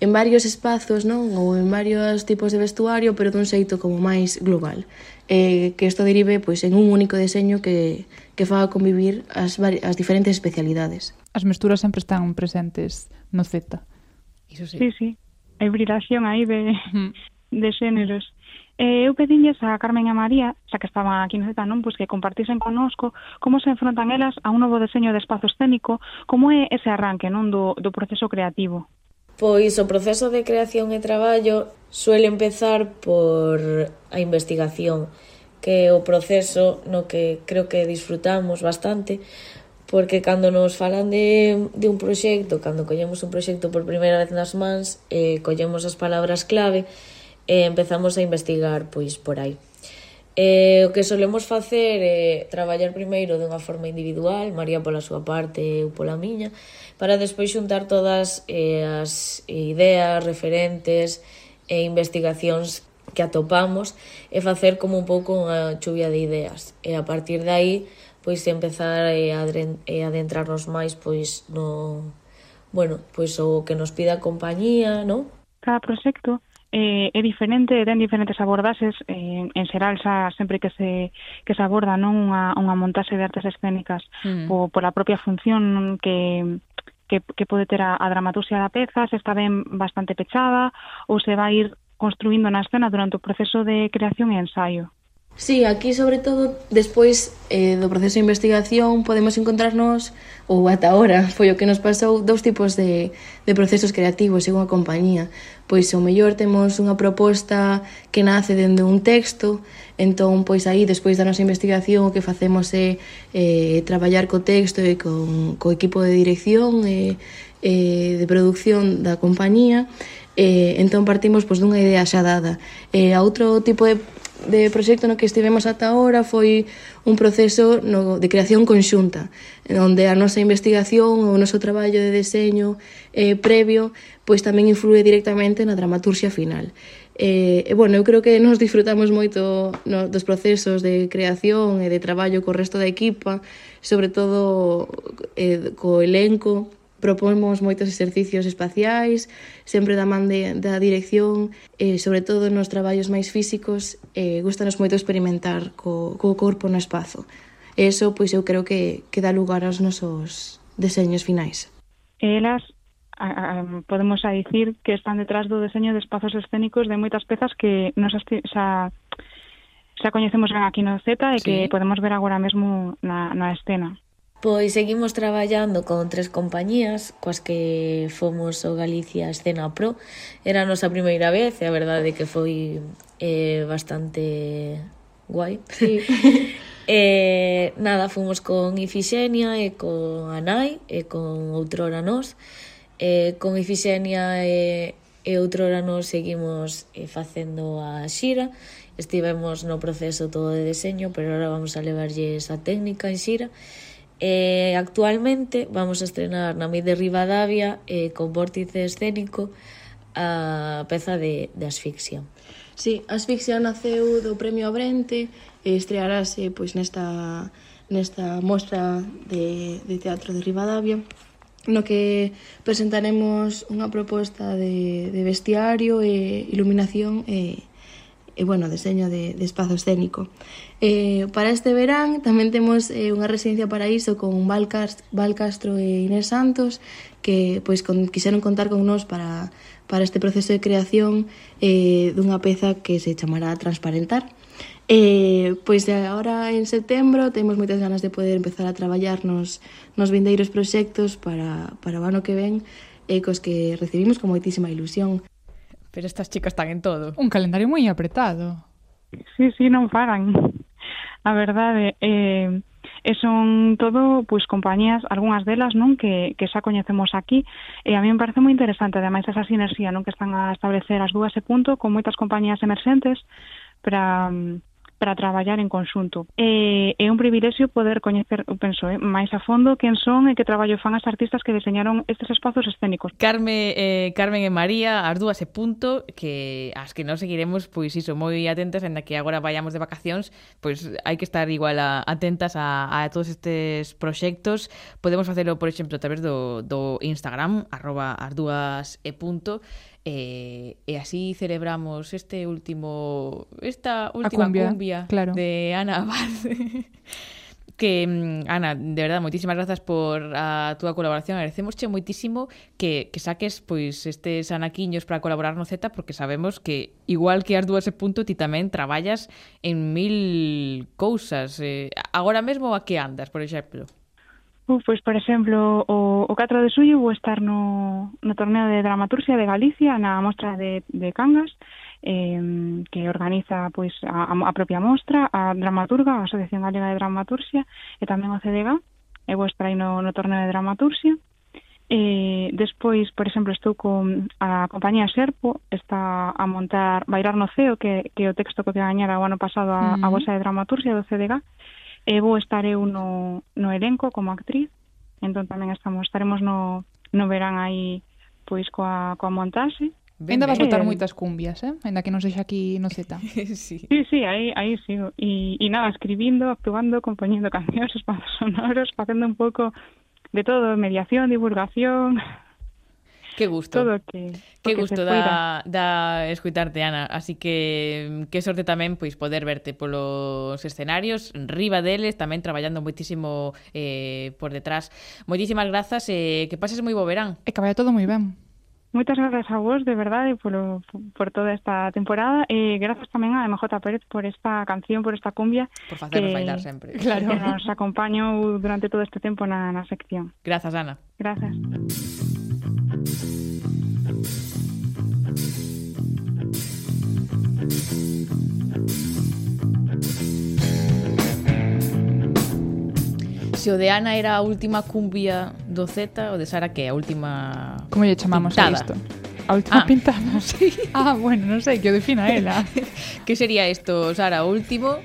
en varios espazos, non? Ou en varios tipos de vestuario, pero dun xeito como máis global. Eh, que isto derive pois, en un único deseño que, que faga convivir as, as diferentes especialidades. As mesturas sempre están presentes no Z. Iso sí. Sí, sí. Hai brilación aí de, de xéneros. Eh, eu pedinlles a Carmen e a María, xa que estaban aquí no Z, non, pois que compartisen conosco como se enfrontan elas a un novo deseño de espazo escénico, como é ese arranque non do, do proceso creativo. Pois o proceso de creación e traballo suele empezar por a investigación, que é o proceso no que creo que disfrutamos bastante, porque cando nos falan de, de un proxecto, cando collemos un proxecto por primeira vez nas mans, eh, collemos as palabras clave, e empezamos a investigar pois por aí. Eh, o que solemos facer é traballar primeiro dunha forma individual, María pola súa parte, eu pola miña, para despois xuntar todas eh, as ideas, referentes e investigacións que atopamos e facer como un pouco unha chuvia de ideas. E a partir de aí, pois empezar eh, e adentrarnos máis pois no, bueno, pois o que nos pida a compañía, non? Cada proxecto eh, é diferente ten diferentes abordaxes eh, en xeral xa sempre que se que se aborda non unha, unha montaxe de artes escénicas mm. por a propia función que que, que pode ter a, a dramaturgia da peza, se está ben bastante pechada ou se vai ir construindo na escena durante o proceso de creación e ensaio. Sí, aquí sobre todo despois eh, do proceso de investigación podemos encontrarnos, ou ata ahora foi o que nos pasou, dous tipos de, de procesos creativos según a compañía. Pois o mellor temos unha proposta que nace dende un texto, entón pois aí despois da nosa investigación o que facemos é eh, traballar co texto e con, co equipo de dirección e eh, de producción da compañía, eh, entón partimos pois dunha idea xa dada. Eh, a outro tipo de de proxecto no que estivemos ata ahora foi un proceso no, de creación conxunta, onde a nosa investigación, ou o noso traballo de deseño eh, previo, pois tamén influe directamente na dramaturxia final. Eh, e, bueno, eu creo que nos disfrutamos moito no, dos procesos de creación e de traballo co resto da equipa, sobre todo eh, co elenco, Propomos moitos exercicios espaciais, sempre da man de, da dirección, e sobre todo nos traballos máis físicos, e gustanos moito experimentar co, co corpo no espazo. E eso, pois, eu creo que, que dá lugar aos nosos deseños finais. Elas a, a, podemos a dicir que están detrás do deseño de espazos escénicos de moitas pezas que nos xa, xa coñecemos ben aquí no Z e sí. que podemos ver agora mesmo na, na escena. Pois seguimos traballando con tres compañías coas que fomos o Galicia Escena Pro. Era a nosa primeira vez e a verdade que foi eh, bastante guai. Sí. eh, nada, fomos con Ifixenia e con Anai e con Outrora Nos. Eh, con Ifixenia e, e Outrora Nos seguimos eh, facendo a xira. Estivemos no proceso todo de deseño, pero ahora vamos a levarlle esa técnica en xira. E Eh, actualmente vamos a estrenar na Mid de Rivadavia eh, con vórtice escénico a peza de, de asfixia. Sí, Asfixia naceu do Premio Abrente e estrearase pois nesta nesta mostra de, de teatro de Rivadavia no que presentaremos unha proposta de, de vestiario e iluminación e, e bueno, deseño de, de espazo escénico. Eh, para este verán tamén temos eh, unha residencia paraíso con Val, Cast Val Castro e Inés Santos que pois con, quixeron contar con nós para, para este proceso de creación eh, dunha peza que se chamará Transparentar. Eh, pois agora en setembro temos moitas ganas de poder empezar a traballar nos, nos vindeiros proxectos para, para o ano que ven e cos que recibimos con moitísima ilusión. Pero estas chicas están en todo. Un calendario moi apretado. Sí, sí, non paran. A verdade, eh, e son todo pois compañías, algunhas delas, non, que que xa coñecemos aquí, e a mí me parece moi interesante ademais esa sinerxía, non, que están a establecer as dúas e punto con moitas compañías emerxentes para para traballar en conxunto. E é un privilexio poder coñecer, eu penso, eh, máis a fondo quen son e que traballo fan as artistas que deseñaron estes espazos escénicos. Carme, eh, Carmen e María, as dúas e punto, que as que non seguiremos, pois iso, moi atentas, en que agora vayamos de vacacións, pois hai que estar igual a, atentas a, a todos estes proxectos. Podemos facelo, por exemplo, a través do, do Instagram, arroba as dúas e punto, E, e así celebramos este último esta última cumbia, cumbia claro. de Ana Abad. que mm, Ana, de verdad, moitísimas grazas por a túa colaboración. Agradecemosche moitísimo que, que saques pois estes anaquiños para colaborar no Z porque sabemos que igual que as dúas e punto ti tamén traballas en mil cousas. Eh, agora mesmo a que andas, por exemplo? Uh, pois, por exemplo, o, o 4 de suyo vou estar no, no torneo de dramaturgia de Galicia na mostra de, de Cangas eh, que organiza pois a, a propia mostra, a Dramaturga, a Asociación Galega de Dramaturgia e tamén o CDG, e vou estar aí no, no torneo de dramaturgia. Eh, despois, por exemplo, estou con a compañía Serpo, está a montar Bailar no Ceo, que, que o texto que gañara o ano pasado a, uh -huh. a Bolsa de Dramaturgia do CDG, e vou estar eu no, no elenco como actriz entón tamén estamos estaremos no, no verán aí pois coa, coa montaxe Ainda vas eh, botar moitas cumbias, eh? Ainda que non sexa aquí no Z. sí. sí, sí, aí, aí sí. E, e nada, escribindo, actuando, compoñendo cancións, espacios sonoros, facendo un pouco de todo, mediación, divulgación, Que gusto. Todo que, que gusto da, da escuitarte, Ana. Así que mm, que sorte tamén pois poder verte polos escenarios, riba deles, tamén traballando moitísimo eh, por detrás. Moitísimas grazas e eh, que pases moi bo verán. E que vaya todo moi ben. Moitas grazas a vos, de verdade, por, por toda esta temporada. E eh, grazas tamén a MJ Pérez por esta canción, por esta cumbia. Por facernos eh, bailar sempre. Claro. Que nos acompañou durante todo este tempo na, na sección. Grazas, Ana. Grazas. Se o de Ana era a última cumbia do Z, o de Sara que é a última Como lle chamamos pintada. a isto? A última ah, pintada? Sí. Ah, bueno, non sei, que o defina ela. que sería isto, Sara? O último?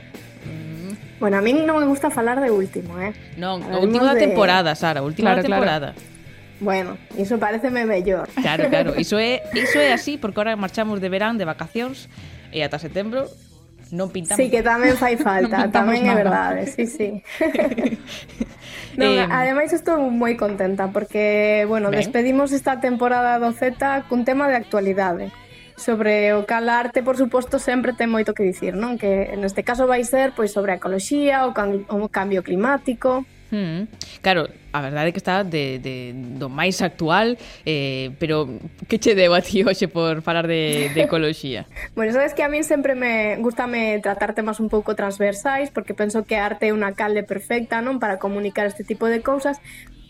Bueno, a min non me gusta falar de último, eh? Non, o último da temporada, de... Sara, o último claro, da temporada. Claro. Bueno, iso pareceme mellor. Claro, claro, iso é, iso é así porque ahora marchamos de verán, de vacacións e ata setembro non pintamos. Sí, que tamén fai falta, tamén é verdade, sí, sí. non, eh, ademais estou moi contenta porque, bueno, ben. despedimos esta temporada do Z cun tema de actualidade sobre o cal arte, por suposto, sempre ten moito que dicir, non? Que neste caso vai ser pois sobre a ecoloxía, o, can, o cambio climático, Mm, Claro, a verdade é que está de, de, do máis actual eh, Pero que che debo a ti hoxe por falar de, de ecoloxía? bueno, sabes que a mí sempre me gustame tratar temas un pouco transversais Porque penso que a arte é unha calde perfecta non para comunicar este tipo de cousas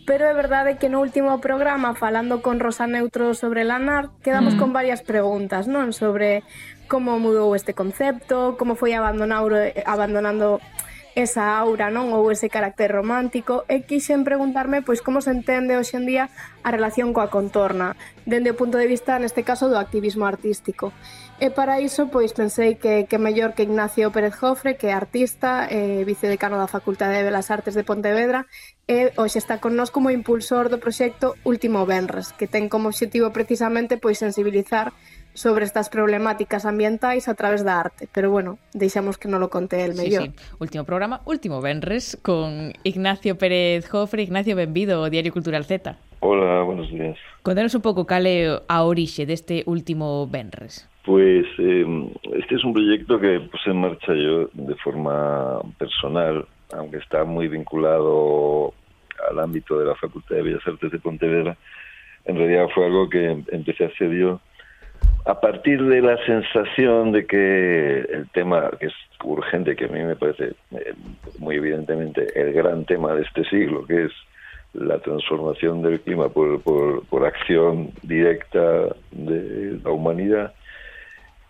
Pero é verdade que no último programa, falando con Rosa Neutro sobre Lanar, quedamos mm. con varias preguntas, non? Sobre como mudou este concepto, como foi abandonado, abandonando esa aura, non? Ou ese carácter romántico e quixen preguntarme pois como se entende hoxe en día a relación coa contorna, dende o punto de vista neste caso do activismo artístico. E para iso, pois pensei que, que mellor que Ignacio Pérez Jofre, que é artista, eh, vicedecano da Facultade de Belas Artes de Pontevedra, e hoxe está con nós como impulsor do proxecto Último Benres, que ten como obxectivo precisamente pois sensibilizar sobre estas problemáticas ambientais a través da arte. Pero bueno, deixamos que non lo conte el mellor. Sí, sí. Último programa, último Benres, con Ignacio Pérez Jofre. Ignacio, benvido ao Diario Cultural Z. Hola, buenos días. Contanos un pouco cal é a orixe deste último Benres. Pues eh, este es un proyecto que puse en marcha yo de forma personal, aunque está muy vinculado al ámbito de la Facultad de Bellas Artes de Pontevedra. En realidad fue algo que empecé a hacer yo a partir de la sensación de que el tema que es urgente, que a mí me parece muy evidentemente el gran tema de este siglo, que es la transformación del clima por, por, acción directa de la humanidad,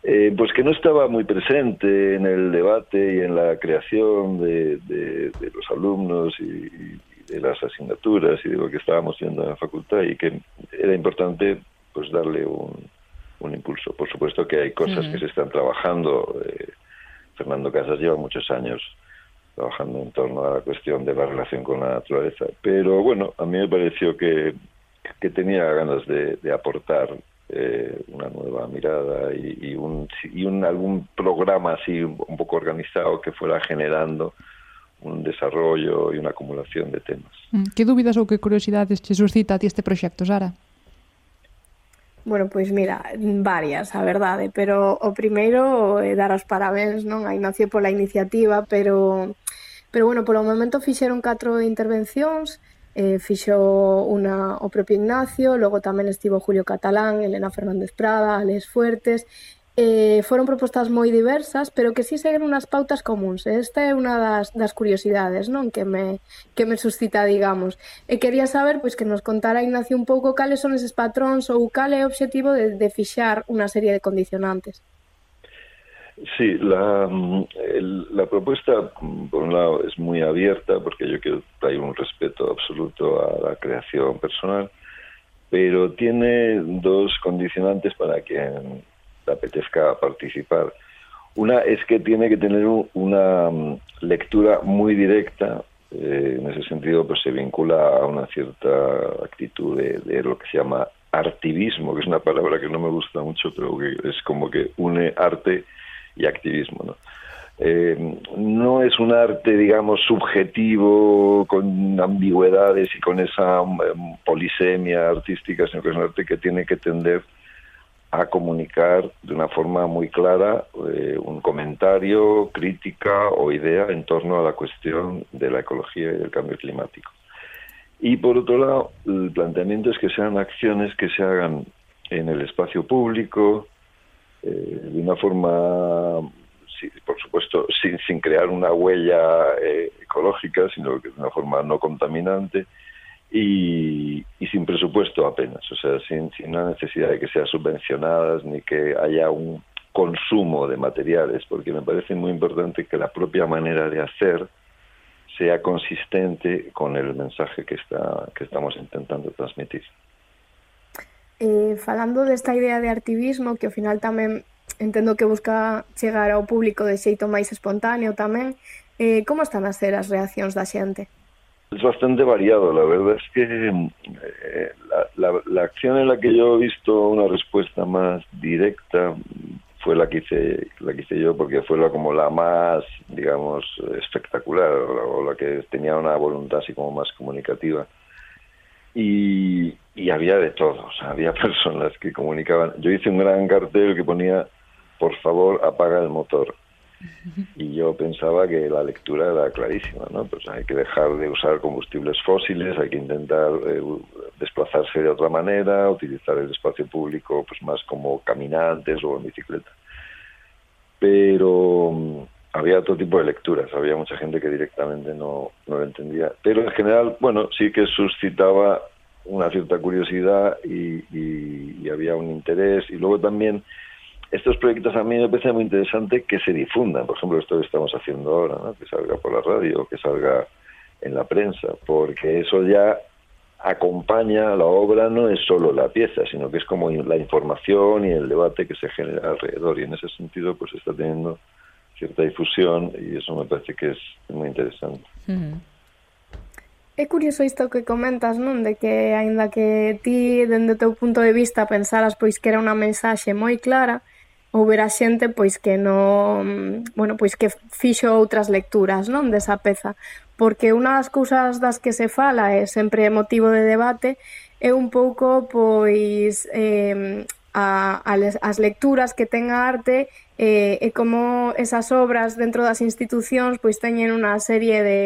eh, pues que no estaba muy presente en el debate y en la creación de, los alumnos y, y, de las asignaturas y de lo que estábamos viendo en la facultad y que era importante pues darle un, un impulso. Por supuesto que hay cosas uh -huh. que se están trabajando. Eh, Fernando Casas lleva muchos años trabajando en torno a la cuestión de la relación con la naturaleza. Pero bueno, a mí me pareció que, que tenía ganas de, de aportar eh, una nueva mirada y, y, un, y un, algún programa así un poco organizado que fuera generando un desarrollo y una acumulación de temas. Mm, que dúbidas ou que curiosidades che suscita a ti este proxecto, Sara? Bueno, pois mira, varias, a verdade, pero o primeiro é dar os parabéns, non? A Ignacio pola iniciativa, pero pero bueno, polo momento fixeron catro intervencións, eh, fixo una o propio Ignacio, logo tamén estivo Julio Catalán, Elena Fernández Prada, Alex Fuertes eh, foron propostas moi diversas, pero que sí seguen unhas pautas comuns. Esta é unha das, das curiosidades, non, que me que me suscita, digamos. E quería saber pois que nos contara Ignacio un pouco cales son eses patróns ou cal é o objetivo de, de fixar unha serie de condicionantes. Sí, la, la propuesta, por un lado, es muy abierta porque yo quiero traer un respeto absoluto a la creación personal, pero tiene dos condicionantes para quien apetezca participar. Una es que tiene que tener una mm, lectura muy directa, eh, en ese sentido pues se vincula a una cierta actitud de, lo que se llama artivismo, que es una palabra que no me gusta mucho, pero que es como que une arte y activismo. ¿no? Eh, no es un arte, digamos, subjetivo, con ambigüedades y con esa um, polisemia artística, sino que es un arte que tiene que tender a comunicar de una forma muy clara eh, un comentario, crítica o idea en torno a la cuestión de la ecología y del cambio climático. Y por otro lado, el planteamiento es que sean acciones que se hagan en el espacio público, eh, de una forma, por supuesto, sin, sin crear una huella eh, ecológica, sino que de una forma no contaminante, y, y sin presupuesto apenas, o sea, sin, sin la necesidad de que sean subvencionadas ni que haya un consumo de materiales, porque me parece muy importante que la propia manera de hacer sea consistente con el mensaje que, está, que estamos intentando transmitir. Eh, falando desta idea de activismo que ao final tamén entendo que busca chegar ao público de xeito máis espontáneo tamén, eh, como están a ser as reaccións da xente? Es bastante variado, la verdad es que eh, la, la, la, acción en la que yo he visto una respuesta más directa fue la que hice, la que hice yo porque fue la, como la más, digamos, espectacular o la, que tenía una voluntad así como más comunicativa. Y, y había de todo, o sea, había personas que comunicaban. Yo hice un gran cartel que ponía, por favor, apaga el motor y yo pensaba que la lectura era clarísima, ¿no? Pues hay que dejar de usar combustibles fósiles, hay que intentar eh, desplazarse de otra manera, utilizar el espacio público pues más como caminantes o en bicicleta. Pero um, había otro tipo de lecturas, había mucha gente que directamente no, no lo entendía. Pero en general, bueno, sí que suscitaba una cierta curiosidad y había un interés. Y luego también estos proyectos a mí me parece muy interesante que se difundan, por ejemplo, esto que estamos haciendo ahora, que salga por la radio, que salga en la prensa, porque eso ya acompaña la obra, no es solo la pieza, sino que es como la información y el debate que se genera alrededor, y en ese sentido pues está teniendo cierta difusión y eso me parece que es muy interesante. Uh -huh. É curioso isto que comentas, non? De que, aínda que ti, dende o punto de vista, pensaras pois que era unha mensaxe moi clara, houbera xente pois que non, mm, bueno, pois que fixo outras lecturas, non, desa peza, porque unha das cousas das que se fala e sempre é motivo de debate é un pouco pois eh, a, a les, as lecturas que ten a arte eh, e como esas obras dentro das institucións pois teñen unha serie de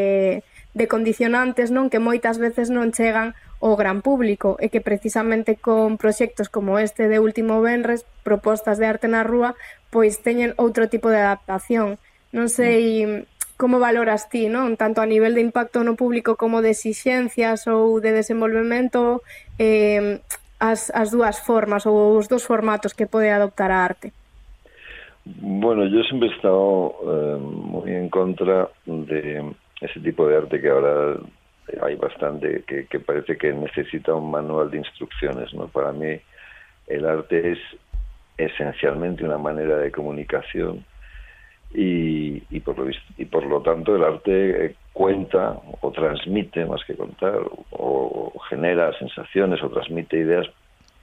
de condicionantes non que moitas veces non chegan ao gran público e que precisamente con proxectos como este de Último Benres, propostas de arte na rúa, pois teñen outro tipo de adaptación. Non sei como valoras ti, non? Tanto a nivel de impacto no público como de exixencias ou de desenvolvemento eh, as, as dúas formas ou os dos formatos que pode adoptar a arte. Bueno, yo siempre he estado eh, muy en contra de ese tipo de arte que ahora hay bastante que, parece que necesita un manual de instrucciones. ¿no? Para mí el arte es esencialmente una manera de comunicación y, y, por, lo, y por lo tanto el arte eh, cuenta o transmite más que contar o genera sensaciones o transmite ideas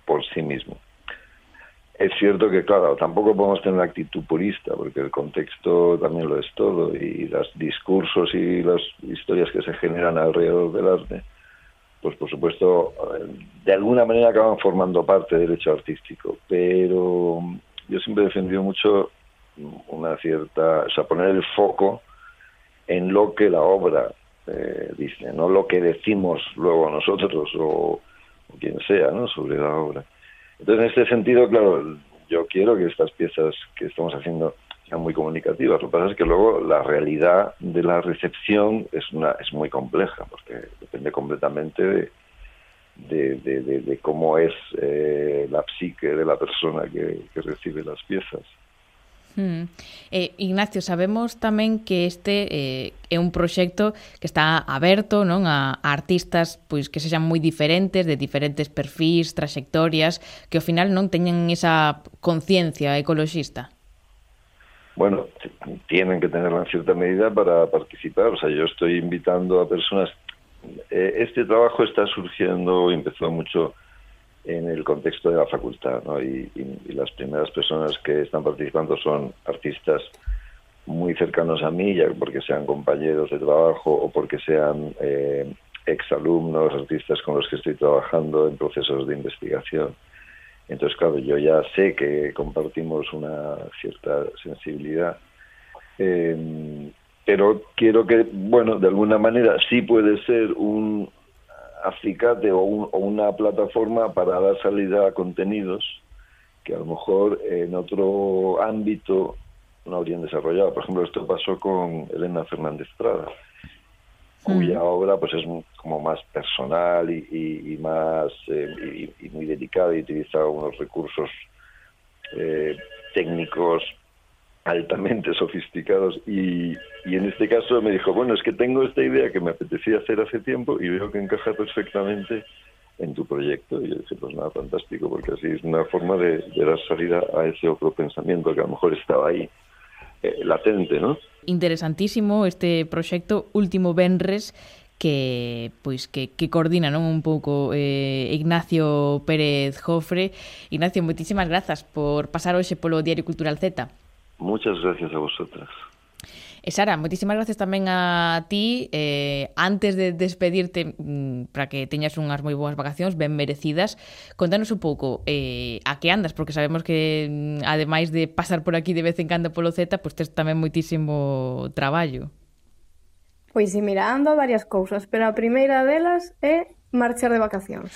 por sí mismo. Es cierto que, claro, tampoco podemos tener una actitud purista, porque el contexto también lo es todo, y los discursos y las historias que se generan alrededor del arte, pues por supuesto, de alguna manera acaban formando parte del hecho artístico. Pero yo siempre he defendido mucho una cierta, o sea, poner el foco en lo que la obra eh, dice, no lo que decimos luego nosotros o, o quien sea, ¿no? Sobre la obra. Entonces, en este sentido, claro, yo quiero que estas piezas que estamos haciendo sean muy comunicativas. Lo que pasa es que luego la realidad de la recepción es una es muy compleja, porque depende completamente de, de, cómo es eh, la psique de la persona que recibe las piezas. Hmm. Eh, Ignacio, sabemos tamén que este eh, é un proxecto que está aberto non a, a artistas pois que sexan moi diferentes, de diferentes perfís, traxectorias, que ao final non teñen esa conciencia ecoloxista. Bueno, tienen que tenerla en cierta medida para participar. O sea, yo estoy invitando a personas. Eh, este trabajo está surgiendo, empezó mucho en el contexto de la facultad, ¿no? Y, las primeras personas que están participando son artistas muy cercanos a mí, ya porque sean compañeros de trabajo o porque sean eh, exalumnos, artistas con los que estoy trabajando en procesos de investigación. Entonces, claro, yo ya sé que compartimos una cierta sensibilidad, eh, pero quiero que, bueno, de alguna manera sí puede ser un, acicate o, un, o, una plataforma para dar salida a contenidos que a lo mejor en otro ámbito no habrían desarrollado. Por ejemplo, esto pasó con Elena Fernández Prada, cuya mm. obra pues es como más personal y, y, y más eh, y, y, muy dedicada y utiliza unos recursos eh, técnicos altamente sofisticados y, y, en este caso me dijo, bueno, es que tengo esta idea que me apetecía hacer hace tiempo y veo que encaja perfectamente en tu proyecto. Y yo dije, pues nada, fantástico, porque así es una forma de, dar salida a ese otro pensamiento que a lo mejor estaba ahí eh, latente, ¿no? Interesantísimo este proxecto Último Benres que pois que, que coordina non un pouco eh, Ignacio Pérez Jofre. Ignacio, moitísimas grazas por pasar hoxe polo Diario Cultural Z. Muchas gracias a vosotras. E Sara, moitísimas gracias tamén a ti. Eh, antes de despedirte, mm, para que teñas unhas moi boas vacacións, ben merecidas, contanos un pouco eh, a que andas, porque sabemos que, mm, ademais de pasar por aquí de vez en cando polo Z, pois pues, tes tamén moitísimo traballo. Pois si mira, ando a varias cousas, pero a primeira delas é marchar de vacacións.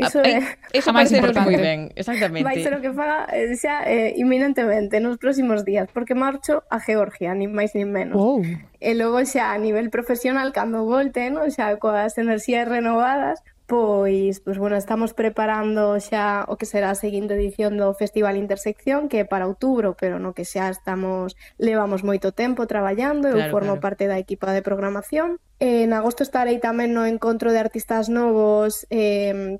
Ah, Iso, é... Eh, Iso máis importante. Moi ben, exactamente. Vai ser o que faga xa eh, eh iminentemente nos próximos días, porque marcho a Georgia, ni máis ni menos. Wow. E logo xa a nivel profesional, cando volte, no? xa coas enerxías renovadas, Pois, pois, bueno, estamos preparando xa o que será a seguinte edición do Festival Intersección, que é para outubro, pero no que xa estamos, levamos moito tempo traballando, eu formo claro. parte da equipa de programación. Eh, en agosto estarei tamén no encontro de artistas novos eh,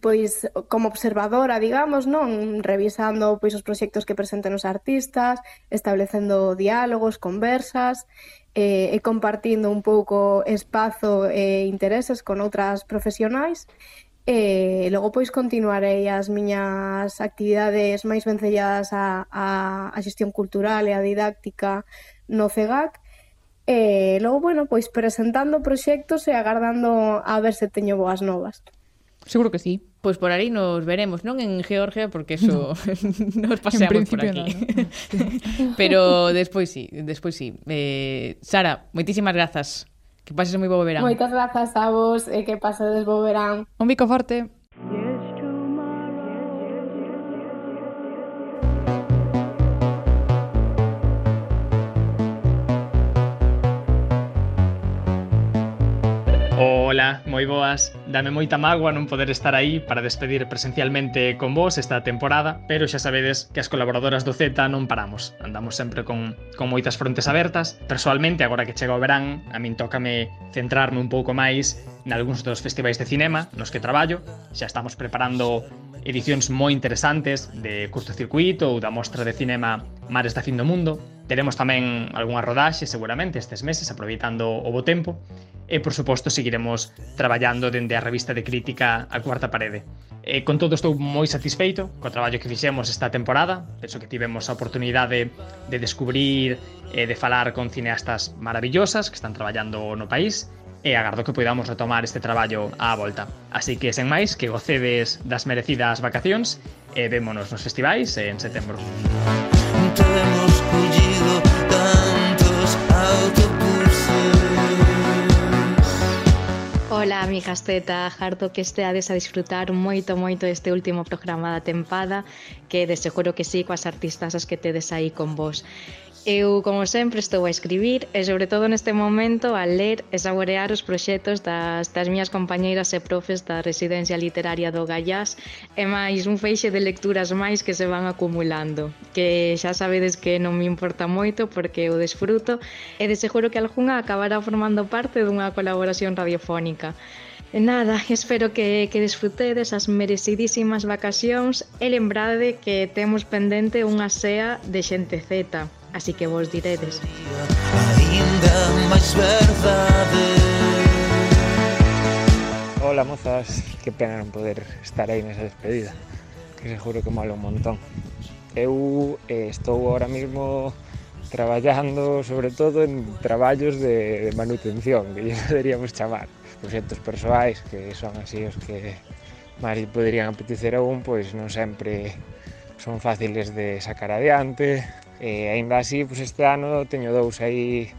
pois como observadora, digamos, non revisando pois os proxectos que presenten os artistas, establecendo diálogos, conversas, eh, e compartindo un pouco espazo e intereses con outras profesionais. E eh, logo pois continuarei as miñas actividades máis vencelladas a, a, a xestión cultural e a didáctica no CEGAC, E eh, logo, bueno, pois presentando proxectos e agardando a ver se teño boas novas. Seguro que sí. Pois por aí nos veremos, non en Georgia, porque eso no. nos paseamos por aquí. No, ¿no? Pero despois sí, despois sí. Eh, Sara, moitísimas grazas. Que pases moi bo verán. Moitas grazas a vos e eh, que pasedes bo verán. Un bico forte. Moi boas. Dame moita mágoa non poder estar aí para despedir presencialmente con vos esta temporada, pero xa sabedes que as colaboradoras do Z non paramos. Andamos sempre con, con moitas frontes abertas. Personalmente, agora que chega o verán, a min tócame centrarme un pouco máis nalgúns dos festivais de cinema nos que traballo. Xa estamos preparando edicións moi interesantes de curtocircuito ou da mostra de cinema Mares da Fin do Mundo. Teremos tamén algunha rodaxe seguramente estes meses aproveitando o bo tempo e por suposto seguiremos traballando dende a revista de crítica a cuarta parede. E con todo estou moi satisfeito co traballo que fixemos esta temporada, penso que tivemos a oportunidade de descubrir e de falar con cineastas maravillosas que están traballando no país e agardo que poidamos retomar este traballo á volta. Así que, sen máis, que gocedes das merecidas vacacións e vémonos nos festivais en setembro. Temos collido tantos autobuses Ola, amigas Zeta, harto que esteades a disfrutar moito, moito este último programa da tempada que de seguro que sí coas artistas as que tedes aí con vos. Eu, como sempre, estou a escribir e, sobre todo neste momento, a ler e saborear os proxectos das, das minhas compañeiras e profes da Residencia Literaria do Gallás e máis un feixe de lecturas máis que se van acumulando, que xa sabedes que non me importa moito porque o desfruto e de seguro que algunha acabará formando parte dunha colaboración radiofónica. E nada, espero que, que desfrutedes as merecidísimas vacacións e lembrade que temos pendente unha sea de xente zeta Así que vos diredes. Ainda máis verdade. Hola mozas, que pena non poder estar aí nesa despedida Que seguro que mola un montón. Eu eh, estou ahora mismo traballando sobre todo en traballos de, de manutención Que lle poderíamos chamar. Proxectos persoais que son así os que máis poderían apetecer a un Pois non sempre son fáciles de sacar adiante. E aínda así, pois este ano teño dous aí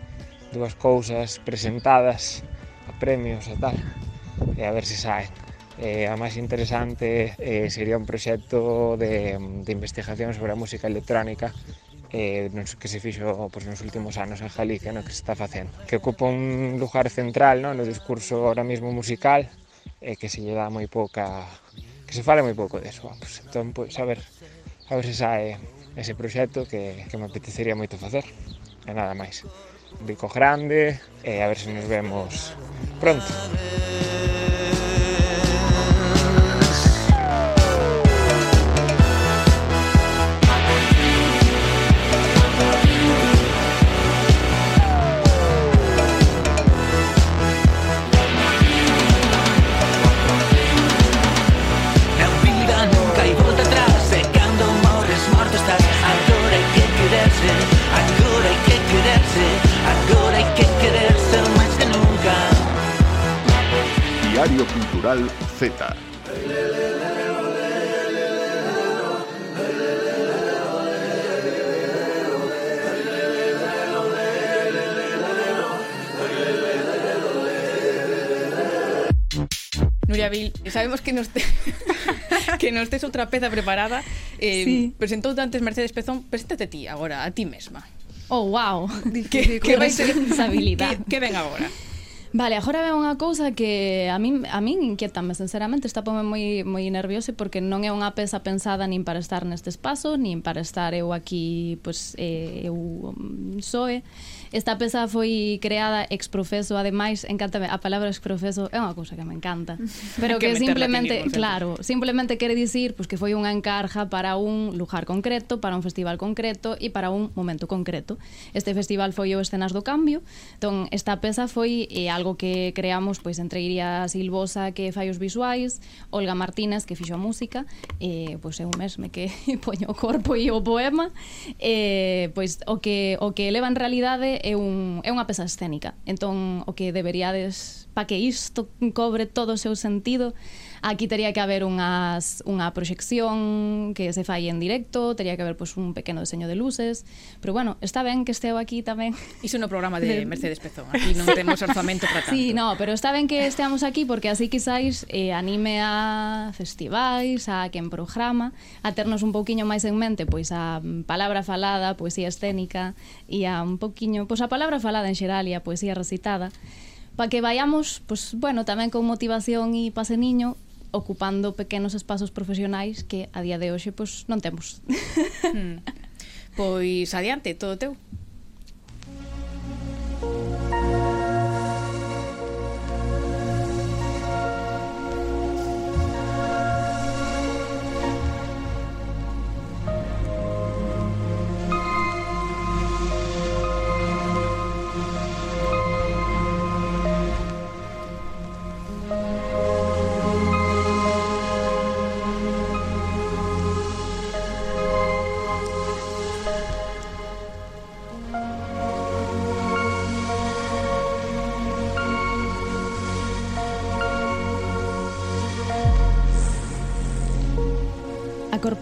dúas cousas presentadas a premios e tal. E a ver se saen. E a máis interesante eh, sería un proxecto de, de investigación sobre a música electrónica eh, que se fixo pois, nos últimos anos en Galicia, no que se está facendo. Que ocupa un lugar central no, no discurso ahora mismo musical, e eh, que se lle dá moi pouca... que se fala moi pouco deso, vamos. Entón, pois, a ver, a ver se sae ese proxecto que, que me apetecería moito facer. E nada máis. Un bico grande e a ver se nos vemos pronto. Cultural Z. Nuria Vil, sabemos que no, estés otra peza preparada. Eh, presentó antes Mercedes Pezón, preséntate a ti ahora, a ti misma. Oh, wow. Qué, qué, qué responsabilidad. ¿Qué, ¿Qué ven ahora? Vale, agora ve unha cousa que a min a min inquietame sinceramente, está pome moi moi nervioso porque non é unha peza pensada nin para estar neste espazo, nin para estar eu aquí, pois eh, eu mm, soe. Esta peza foi creada ex profeso, ademais, encántame, a palabra ex profeso é unha cousa que me encanta, pero que, que simplemente, tenimos, claro, simplemente quere dicir pois, pues, que foi unha encarja para un lugar concreto, para un festival concreto e para un momento concreto. Este festival foi o Escenas do Cambio, entón esta peza foi eh, algo que creamos pois pues, entre Iria Silvosa que fai os visuais, Olga Martínez que fixo a música, eh, pois pues, eu mesme que poño o corpo e o poema, eh, pois o que o que eleva en realidade é, un, é unha peza escénica. Entón, o que deberíades, pa que isto cobre todo o seu sentido, Aquí tería que haber unhas, unha proxección que se fai en directo, tería que haber pois, pues, un pequeno deseño de luces, pero bueno, está ben que esteo aquí tamén. Iso no programa de Mercedes Pezón, aquí non temos orzamento para tanto. Sí, no, pero está ben que esteamos aquí porque así quizáis eh, anime a festivais, a quen programa, a ternos un pouquiño máis en mente pois a palabra falada, pois, poesía escénica e a un pouquiño, pois a palabra falada en xeral e a poesía recitada para que vayamos, pues, pois, bueno, tamén con motivación e pase niño, ocupando pequenos espazos profesionais que a día de hoxe pois, non temos. Hmm. Pois adiante, todo teu.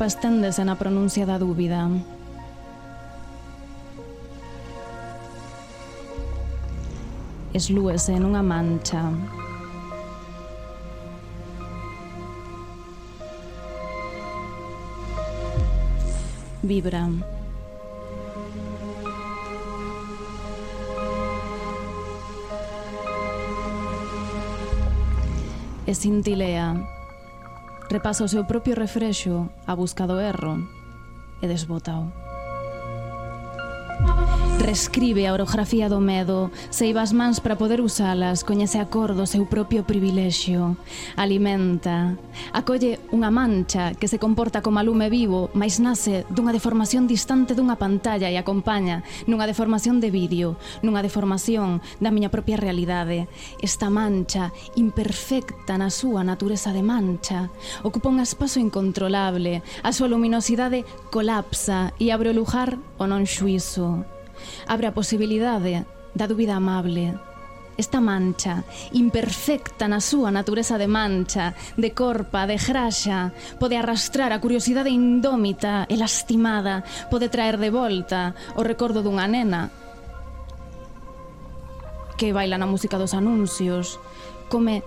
basténdese na pronuncia da dúbida. Eslúese nunha mancha. Vibra. Escintilea. repasa o seu propio refrexo a busca do erro e desbotao. Reescribe a orografía do medo, seiva as mans para poder usalas, coñece a cor do seu propio privilexio. Alimenta, acolle unha mancha que se comporta como lume vivo, mais nace dunha deformación distante dunha pantalla e acompaña nunha deformación de vídeo, nunha deformación da miña propia realidade. Esta mancha, imperfecta na súa natureza de mancha, ocupa un espazo incontrolable, a súa luminosidade colapsa e abre o lugar o non xuizo Abre a posibilidade da dúbida amable, esta mancha, imperfecta na súa natureza de mancha, de corpa, de graxa, pode arrastrar a curiosidade indómita e lastimada, pode traer de volta o recordo dunha nena que baila na música dos anuncios, come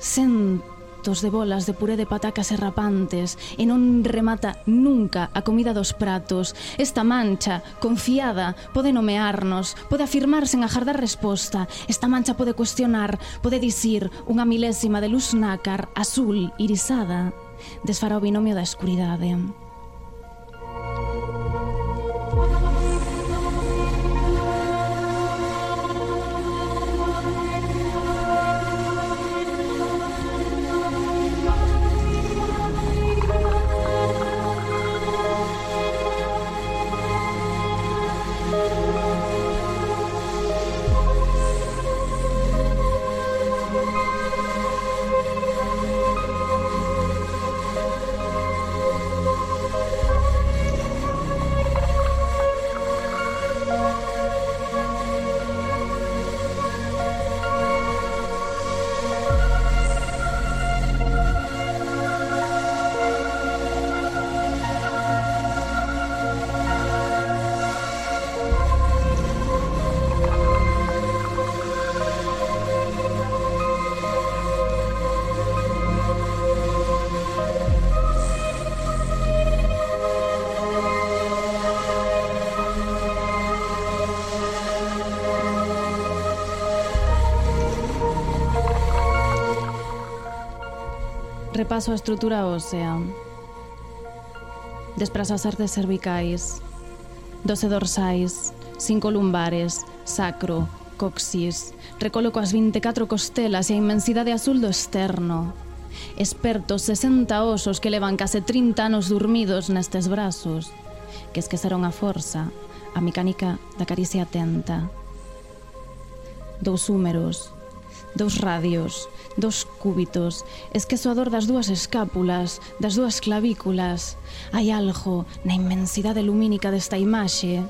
senta platos de bolas de puré de patacas e rapantes e non remata nunca a comida dos pratos. Esta mancha, confiada, pode nomearnos, pode afirmarse en agardar resposta. Esta mancha pode cuestionar, pode dicir unha milésima de luz nácar, azul, irisada, desfará o binomio da escuridade. paso a estrutura ósea. Desprazas artes cervicais, 12 dorsais, 5 lumbares, sacro, coxis. Recoloco as 24 costelas e a inmensidade azul do externo. Expertos 60 osos que levan case 30 anos dormidos nestes brazos, que esqueceron a forza, a mecánica da caricia atenta. Dous húmeros, dous radios, dos cúbitos, esquezo a dor das dúas escápulas, das dúas clavículas. Hai algo na inmensidade lumínica desta imaxe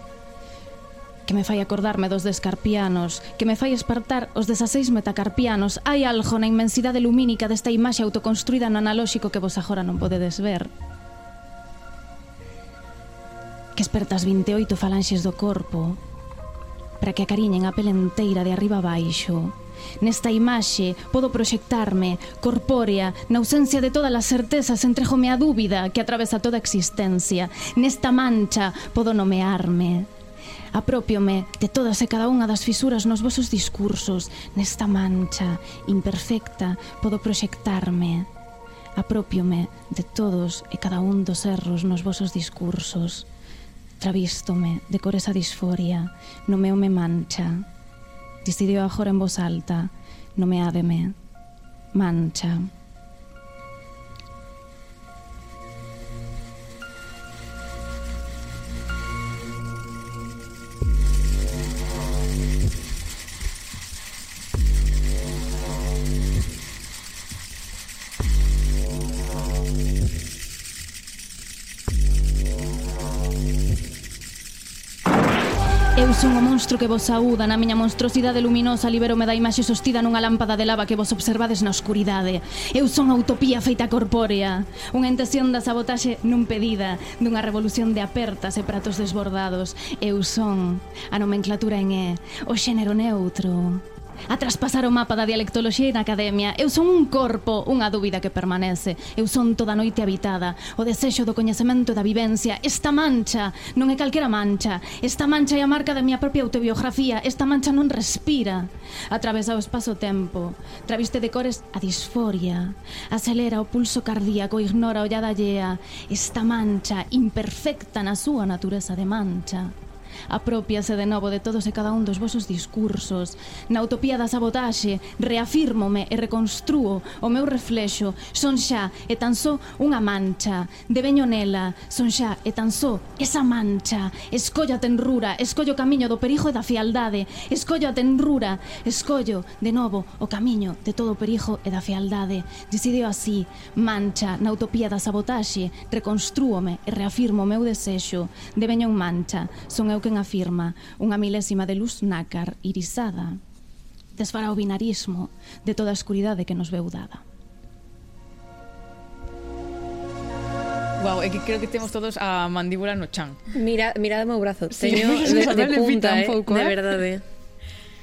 que me fai acordarme dos descarpianos, que me fai espartar os 16 metacarpianos. Hai algo na inmensidade lumínica desta imaxe autoconstruída no analóxico que vos agora non podedes ver. Que espertas 28 falanxes do corpo para que acariñen a pele enteira de arriba a baixo Nesta imaxe podo proxectarme, corpórea, na ausencia de todas as certezas, entrejome a dúbida que atravesa toda a existencia. Nesta mancha podo nomearme. Apropiome de todas e cada unha das fisuras nos vosos discursos. Nesta mancha imperfecta podo proxectarme. Apropiome de todos e cada un dos erros nos vosos discursos. Travístome de cor esa disforia, nomeome mancha. Decidió agora en voz alta, nomeádeme, mancha. Eu son o monstro que vos saúda na miña monstruosidade luminosa libérome da imaxe sostida nunha lámpada de lava que vos observades na oscuridade. Eu son a utopía feita corpórea, unha intención da sabotaxe non pedida, dunha revolución de apertas e pratos desbordados. Eu son a nomenclatura en E, o xénero neutro a traspasar o mapa da dialectoloxía e academia. Eu son un corpo, unha dúbida que permanece. Eu son toda noite habitada, o desexo do coñecemento da vivencia. Esta mancha non é calquera mancha. Esta mancha é a marca da miña propia autobiografía. Esta mancha non respira. Atravesa o espazo-tempo. Traviste de cores a disforia. Acelera o pulso cardíaco, ignora a ollada allea. Esta mancha, imperfecta na súa natureza de mancha Apropiase de novo de todos e cada un dos vosos discursos. Na utopía da sabotaxe, reafírmome e reconstrúo o meu reflexo. Son xa e tan só unha mancha. Deveño nela, son xa e tan só esa mancha. Escollo a tenrura, escollo o camiño do perijo e da fialdade. Escollo a tenrura, escollo de novo o camiño de todo o perijo e da fialdade. Decidio así, mancha, na utopía da sabotaxe, reconstrúome e reafirmo o meu desexo. Deveño un mancha, son eu quen afirma, unha milésima de luz nácar, irisada, desfará o binarismo de toda a escuridade que nos veu dada. Wow, é que creo que temos todos a mandíbula no chan. Mira, mira o meu brazo. Teño sí, de, de punta, eh? Un pouco, eh? de verdade.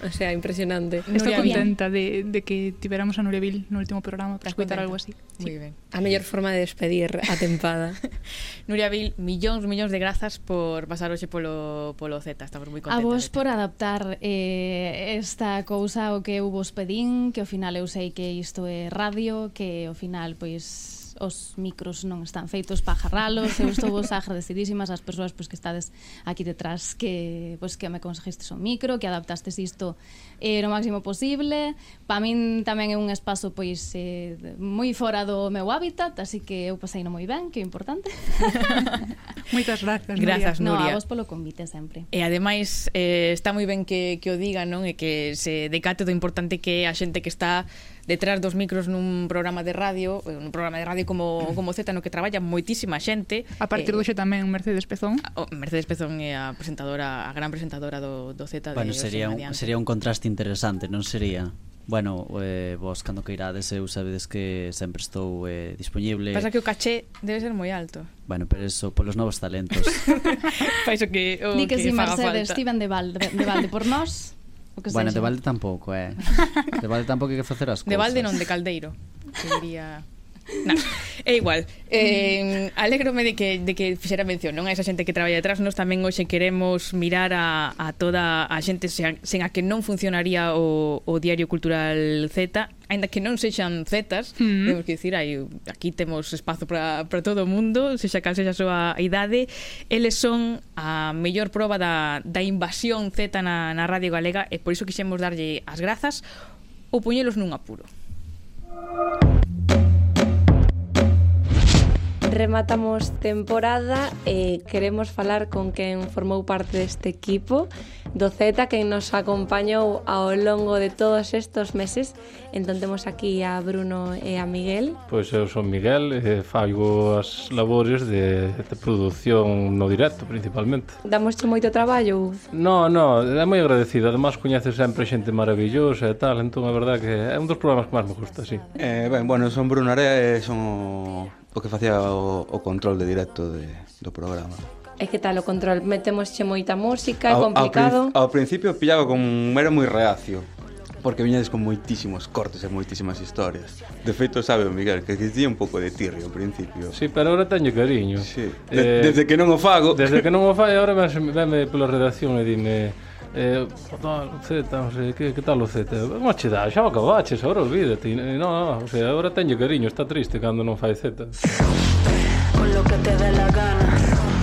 O sea, impresionante. Estou contenta de, de que tiveramos a Nurevil no último programa para escutar algo así. Muy sí. ben. A mellor forma de despedir a tempada. Nuria Vil, millóns, millóns de grazas por pasar hoxe polo, polo Z. Estamos moi contentas. A vos por adaptar eh, esta cousa o que eu vos pedín, que ao final eu sei que isto é radio, que ao final, pois, os micros non están feitos para jarralos, eu estou vos agradecidísimas ás persoas pois, que estades aquí detrás que, pois, que me conseguistes un micro, que adaptastes isto eh, no máximo posible. Pa min tamén é un espazo pois eh, moi fora do meu hábitat, así que eu pasei no moi ben, que é importante. Moitas grazas, Grazas, Nuria. No, a vos polo convite sempre. E ademais eh, está moi ben que, que o diga, non? E que se decate do importante que é a xente que está detrás dos micros nun programa de radio, eh, un programa de radio como, como Z no que traballa moitísima xente. A partir eh, do xe tamén Mercedes Pezón. O Mercedes Pezón é a presentadora, a gran presentadora do, do Z. Bueno, sería, un, sería un contraste interesante, non sería? Bueno, eh, vos cando que irades eu sabedes que sempre estou eh, disponible Pasa que o caché debe ser moi alto Bueno, pero eso, polos novos talentos Fais que, o Di que, que si Mercedes estiven de balde, de balde por nós o que bueno, sexa. de balde tampouco, eh. de balde tampouco hai que facer as cousas. De balde non, de caldeiro. Que diría... Nah, é igual eh, Alegrome de que, de que fixera mención non a esa xente que traballa detrás Nos tamén hoxe queremos mirar a, a toda a xente sen sen a que non funcionaría o, o Diario Cultural Z aínda que non sexan zetas, mm -hmm. temos que dicir, aí, aquí temos espazo para, para todo o mundo, sexa cal sexa a súa idade, eles son a mellor proba da, da invasión zeta na, na Radio Galega e por iso quixemos darlle as grazas ou poñelos nun apuro rematamos temporada e queremos falar con quen formou parte deste equipo do Z, que nos acompañou ao longo de todos estos meses. Entón temos aquí a Bruno e a Miguel. Pois eu son Miguel e fago as labores de, de produción no directo, principalmente. Damos moito traballo? No, no, é moi agradecido. Ademais, coñeces sempre xente maravillosa e tal, entón a verdad que é un dos programas que máis me gusta, sí. Eh, ben, bueno, son Bruno Area e son o que facía o, o control de directo de, do programa. E que tal o control? Metemos che moita música, ao, é complicado? Ao, ao principio pillaba con un mero moi reacio, porque viñades con moitísimos cortes e moitísimas historias. De feito, sabe, Miguel, que dicía un pouco de tirrio ao principio. Sí, pero agora teño cariño. Sí. De, eh, desde que non o fago. Desde que non o fago, agora venme pola redacción e dime Eh, Z, o sea, que, que tal o Z? Vamos che dar, xa o acabaches, ahora olvídate. No, no, o sea, ahora teño cariño, está triste cando non fai Z. Con lo que te dé la gana.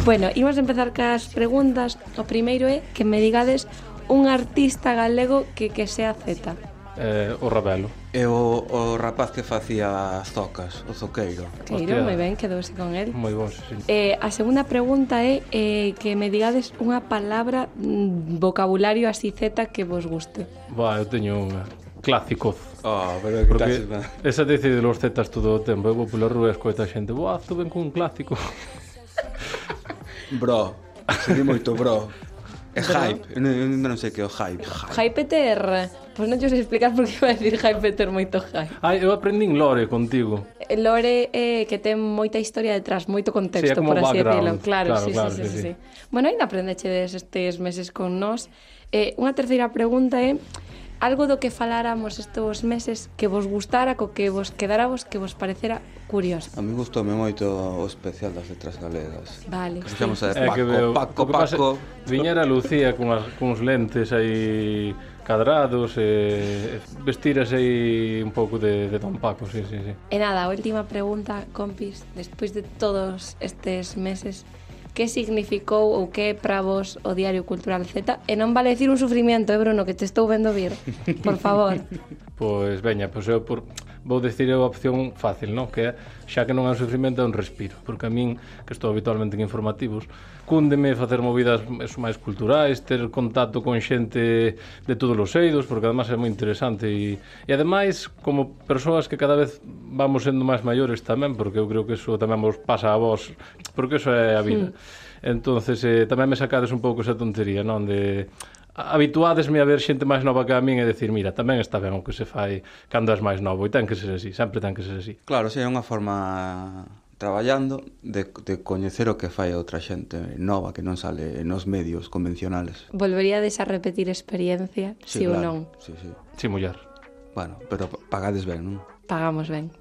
Bueno, imos empezar cas preguntas. O primeiro é que me digades un artista galego que que sea Z. Eh, o Rabelo. E o, o rapaz que facía as tocas, o Zoqueiro. Zoqueiro, moi ben, quedouse con el. Moi bon, sí. Eh, a segunda pregunta é eh, que me digades unha palabra, mm, vocabulario así zeta que vos guste. Ba, eu teño unha. Clásico. Ah, oh, pero que Porque esa dice de los zetas todo o tempo. Eu vou pola rúa escoita a xente. Boa, estuve con un clásico. bro, sería moito bro. É hype, eu non, non sei que é o hype. Hype é Pois non xos explicar por que vai decir hype Peter moito hype. Ai, eu aprendín lore contigo. Eh, lore é eh, que ten moita historia detrás, moito contexto, sí, por así decirlo. Claro, claro, sí, claro sí, sí, sí, sí, sí. Bueno, ainda aprendechedes estes meses con nós. Eh, unha terceira pregunta é algo do que faláramos estes meses que vos gustara, co que vos quedara vos que vos parecera curioso. A mí gustoume moito o especial das letras galegas. Vale. Que fixamos sí, a de Paco, que veo, Paco, Paco. Paco. Viñera Lucía con, as, cuns lentes aí cadrados e vestir aí un pouco de, de Don Paco, sí, sí, sí. E nada, a última pregunta, compis, despois de todos estes meses, que significou ou que é para vos o Diario Cultural Z? E non vale decir un sufrimiento, eh, Bruno, que te estou vendo vir. Por favor. pois, veña, pois eu por, vou decir eu a opción fácil, non? Que é, xa que non é un sufrimento, é un respiro. Porque a min, que estou habitualmente en informativos, cúndeme facer movidas eso, máis culturais, ter contacto con xente de todos os eidos, porque además é moi interesante. E, e ademais, como persoas que cada vez vamos sendo máis maiores tamén, porque eu creo que eso tamén vos pasa a vos, porque eso é a vida. Sí. Entonces, eh, tamén me sacades un pouco esa tontería, non? De habituádesme a ver xente máis nova que a min e decir, mira, tamén está ben o que se fai cando és máis novo e ten que ser así, sempre ten que ser así. Claro, se é unha forma traballando de, de coñecer o que fai a outra xente nova que non sale nos medios convencionales. Volveríades a repetir experiencia, sí, si claro, ou non? Sí, sí. Si sí, muller. Bueno, pero pagades ben, non? Pagamos ben.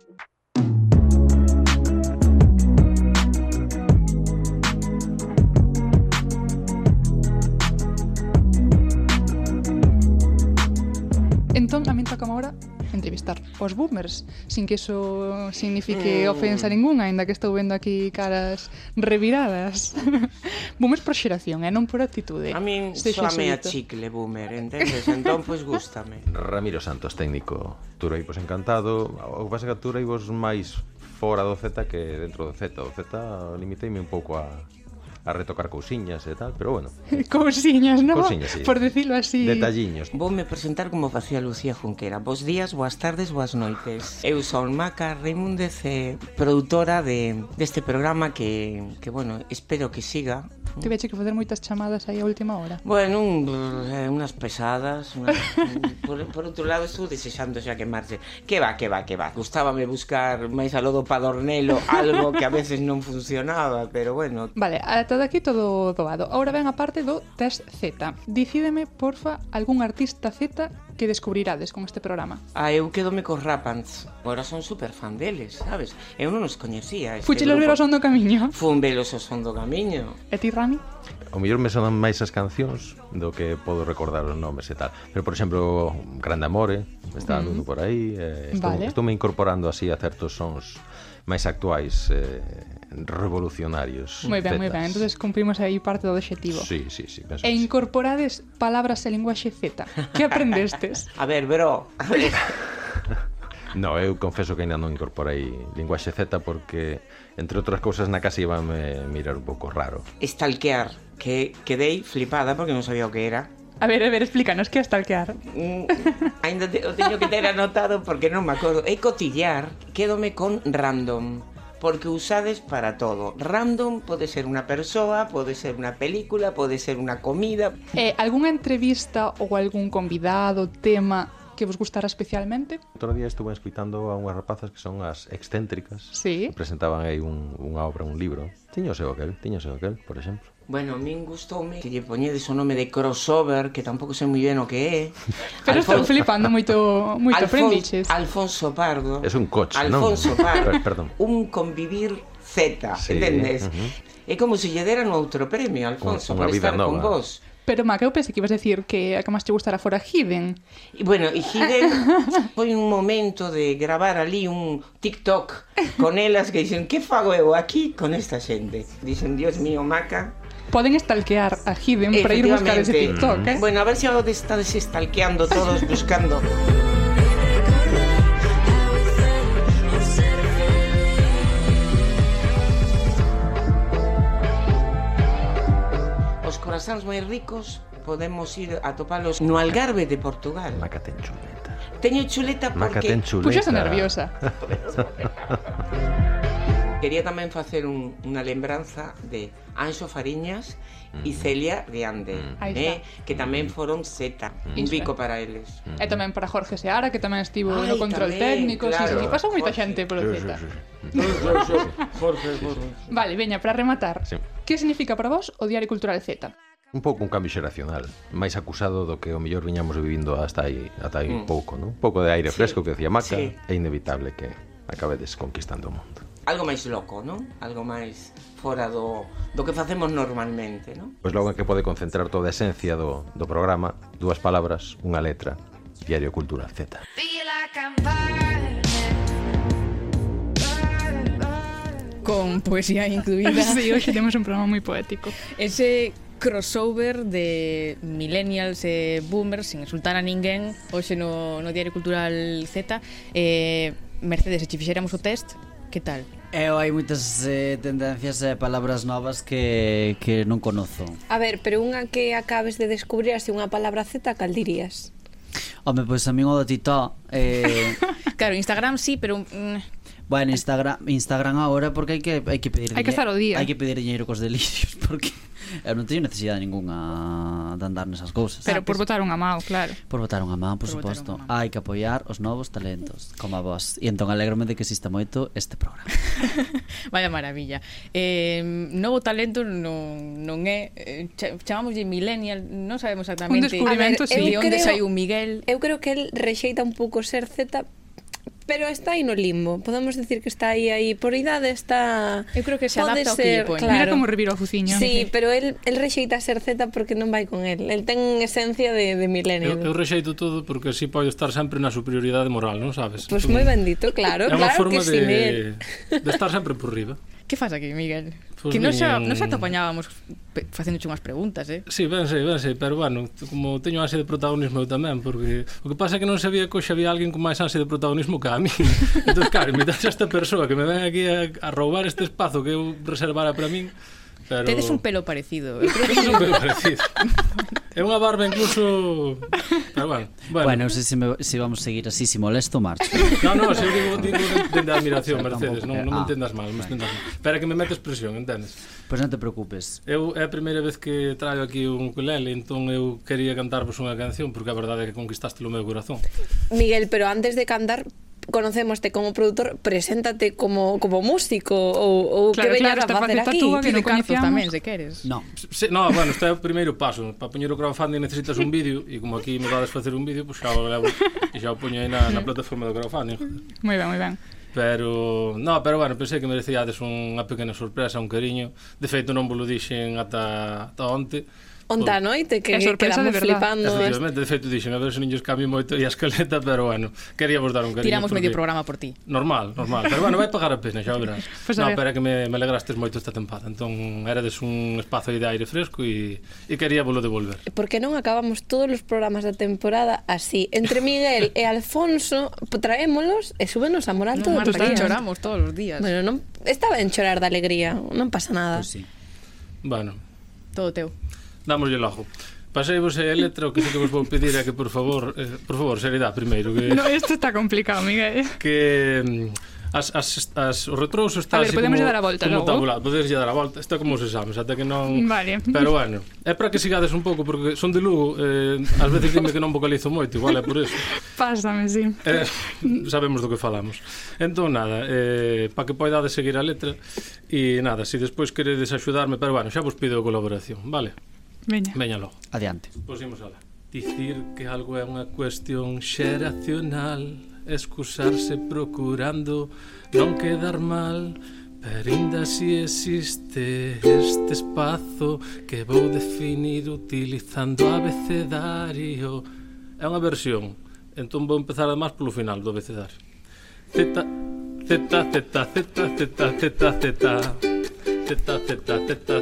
Entón, a min toca agora entrevistar os boomers, sin que iso signifique mm. ofensa ninguna, aínda que estou vendo aquí caras reviradas. boomers por xeración, e eh? non por actitude. A min soame a chicle boomer, entendes? entón, pois, gústame. Ramiro Santos, técnico. Turei, pois, encantado. O que pasa que Turei vos máis fora do Z que dentro do Z. O Z limiteime un pouco a, a retocar cousiñas e tal, pero bueno. cousiñas, non? Cousiñas, sí. Por decirlo así. Detalliños. Voume presentar como facía Lucía Junquera. Bos días, boas tardes, boas noites. Eu son Maca Reimúndez, eh, produtora de, deste programa que, que, bueno, espero que siga Tiveche que facer moitas chamadas aí a última hora. Bueno, un, eh, unas pesadas. Unas, por, por outro lado, estou desexando xa que marche. Que va, que va, que va. Gustábame buscar máis aló do padornelo algo que a veces non funcionaba, pero bueno. Vale, ata daqui todo doado. Ahora ven a parte do test Z. Dicídeme, porfa, algún artista Z que descubrirades con este programa? Ah, eu quedome cos Rapants. Agora son super fan deles, sabes? Eu non os coñecía. Este Fuchilos velos son do camiño. Fun velos o son do camiño. E ti, Rami? O mellor me sonan máis as cancións do que podo recordar os nomes e tal. Pero, por exemplo, Grande Amore, está andando mm. por aí. Eh, estou, vale. estou me incorporando así a certos sons máis actuais eh, revolucionarios. Moi ben, moi ben. Entonces cumprimos aí parte do obxectivo. Sí, sí, sí. Penso e incorporades sí. palabras e linguaxe Z. Que aprendestes? a ver, Vero. No, eu confeso que ainda non incorporei linguaxe Z porque, entre outras cousas, na casa iba a mirar un pouco raro. Estalquear, que quedei flipada porque non sabía o que era. A ver, a ver, explícanos que é stalkear. Mm, ainda te, o teño que ter anotado porque non me acordo. É cotillar, quédome con random, porque usades para todo. Random pode ser unha persoa, pode ser unha película, pode ser unha comida. Eh, algunha entrevista ou algún convidado, tema que vos gustara especialmente? Outro día estuve escuitando a unhas rapazas que son as excéntricas. Sí. Presentaban aí un, unha obra, un libro. Tiño seu aquel, tiño seu aquel, por exemplo. Bueno, min gustoume que lle poñedes o nome de crossover, que tampouco sei moi ben o que é. Pero Alfon... estou flipando moito, moito Alfon... prendiches. Alfonso Pardo. É un coche, Alfonso non? Pardo. Perdón. Un convivir Z, sí. entendes? Uh -huh. É como se lle deran outro premio, Alfonso, Unha por estar nova. con vos. Pero, Maca, eu pensei que ibas a decir que a que máis te gustara fora Hidden. E, bueno, e Hidden foi un momento de gravar ali un TikTok con elas que dicen que fago eu aquí con esta xente? Dicen, Dios mío, Maca, poden estalquear a Hidden para ir buscar ese TikTok, ¿eh? Bueno, a ver si ahora estalqueando todos buscando. Os corazáns moi ricos podemos ir a topalos no Algarve de Portugal. Maca ten chuleta. Teño chuleta porque... Maca ten chuleta. Puxose nerviosa. Quería tamén facer un, unha lembranza de Anxo Fariñas e Celia Riande, mm. eh? que tamén foron Z, mm. un bico para eles. E eh, tamén para Jorge Seara, que tamén estivo Ai, no control tamén, técnico, claro. sí, sí, pasou moita xente polo Z. Sí, sí, sí. Jorge, Jorge, Vale, veña, para rematar. Sí. Que significa para vos o Diario Cultural Z? un pouco un cambio xeracional, máis acusado do que o mellor viñamos vivindo hasta aí, ata aí mm. pouco, non? Un pouco de aire fresco sí. que decía Maca, sí. é inevitable que acabedes conquistando o mundo algo máis loco, non? Algo máis fora do, do que facemos normalmente, non? Pois logo que pode concentrar toda a esencia do, do programa, dúas palabras, unha letra, Diario Cultural Z. Con poesía incluída. sí, hoxe temos un programa moi poético. Ese crossover de millennials e boomers, sin insultar a ninguén, hoxe no, no Diario Cultural Z. Eh, Mercedes, se che fixéramos o test, que tal? Eu hai moitas eh, tendencias e eh, palabras novas que, que non conozo. A ver, pero unha que acabes de descubrir así unha palabra Z, cal dirías? Home, pois a min o do titó... Eh... claro, Instagram sí, pero... Mm. Bueno, Instagram, Instagram agora porque hai que hai que pedir hai que estar o día. Hai que pedir diñeiro cos delicios porque Eu non teño necesidade ningunha de andar nesas cousas. Pero por ah, votar unha mão, claro. Por votar unha mão, por, por suposto. Hai que apoiar os novos talentos, como a vos. E entón alegrome de que exista moito este programa. Vaya maravilla. Eh, novo talento non, non é... Eh, chamámoslle millennial, non sabemos exactamente... Un descubrimento, ver, sí. Eu onde creo, un Miguel. Eu creo que el rexeita un pouco ser Z, Pero está aí no limbo. Podemos decir que está aí aí por idade está Eu creo que se adapta ao que lle. Claro. Mira como reviro o fuciño. Sí, pero el, el rexeita ser Z porque non vai con el. El ten esencia de, de milenio. Eu, eu rexeito todo porque así pode estar sempre na superioridade moral, non sabes? Pois pues moi bendito, claro, é claro que forma que de, sí, de estar sempre por riba. Que faz aquí, Miguel? Pues que non xa, non xa te apañábamos facéndoche unhas preguntas, eh? Sí, ben sei, ben sei, pero bueno, como teño ansia de protagonismo eu tamén, porque o que pasa é que non sabía que hoxe había alguén con máis ansia de protagonismo que a mí. entón, claro, me a esta persoa que me ven aquí a, a roubar este espazo que eu reservara para min, pero... Tedes un pelo parecido. Eu creo que tedes un pelo parecido. É unha barba incluso... Pero bueno, bueno. bueno non sei se, me, se vamos seguir así, se molesto, marcho. No, no, se eu digo, digo de, de admiración, Mercedes, non, non me ah, entendas mal, non me entendas mal. Espera que me metes presión, entendes? Pois pues non te preocupes. Eu é a primeira vez que traio aquí un ukulele, entón eu quería cantarvos unha canción, porque a verdade é que conquistaste o meu corazón. Miguel, pero antes de cantar, conocemoste como produtor, preséntate como como músico ou ou claro, que veñas claro, a facer aquí. Túa, que no tamén, se queres. No. Se, no, bueno, este é o primeiro paso. Para poñer o crowdfunding necesitas un vídeo e como aquí me vades facer un vídeo, pois pues xa o levo e xa o poño aí na, na plataforma do crowdfunding. Moi ben, moi ben. Pero, no, pero bueno, pensei que merecíades unha pequena sorpresa, un cariño. De feito, non vos lo dixen ata, ata onte Onta a noite que é quedamos flipando. Efectivamente, de feito dixen, a ver se non lles cambio moito e a escaleta, pero bueno, queríamos dar un cariño. Tiramos porque... medio programa por ti. Normal, normal, pero bueno, vai pagar a pena, xa verás. Pois pues non, pero que me, me alegrastes moito esta tempada, entón erades un espazo de aire fresco e, e quería volo devolver. Porque non acabamos todos os programas da temporada así. Entre Miguel e Alfonso traémolos e súbenos a moral todos os Marta, choramos todos os días. Bueno, non, está ben chorar de alegría, non pasa nada. Pues sí. Bueno. Todo teu. Dámoslle logo. Paseivos a letra, o que sí que vos vou pedir é que, por favor, eh, por favor, seriedade primeiro. Que, no, isto está complicado, Miguel. Que mm, as, as, as, o retrouso está a ver, así podemos como, dar a volta como logo. tabulado, podedes dar a volta, está como os exames, ata que non... Vale. Pero bueno, é para que sigades un pouco, porque son de Lugo, eh, ás veces dime que non vocalizo moito, igual é por eso. Pásame, sí. Eh, sabemos do que falamos. Entón, nada, eh, para que poidades seguir a letra, e nada, se si despois queredes axudarme, pero bueno, xa vos pido colaboración, vale? Veña. Veña logo. Adiante. Pois imos ala. Dicir que algo é unha cuestión xeracional Excusarse procurando non quedar mal Pero ainda si existe este espazo Que vou definir utilizando abecedario É unha versión Entón vou empezar además polo final do abecedario Z, Z, Z, Z, Z, Z, Z Z, Z,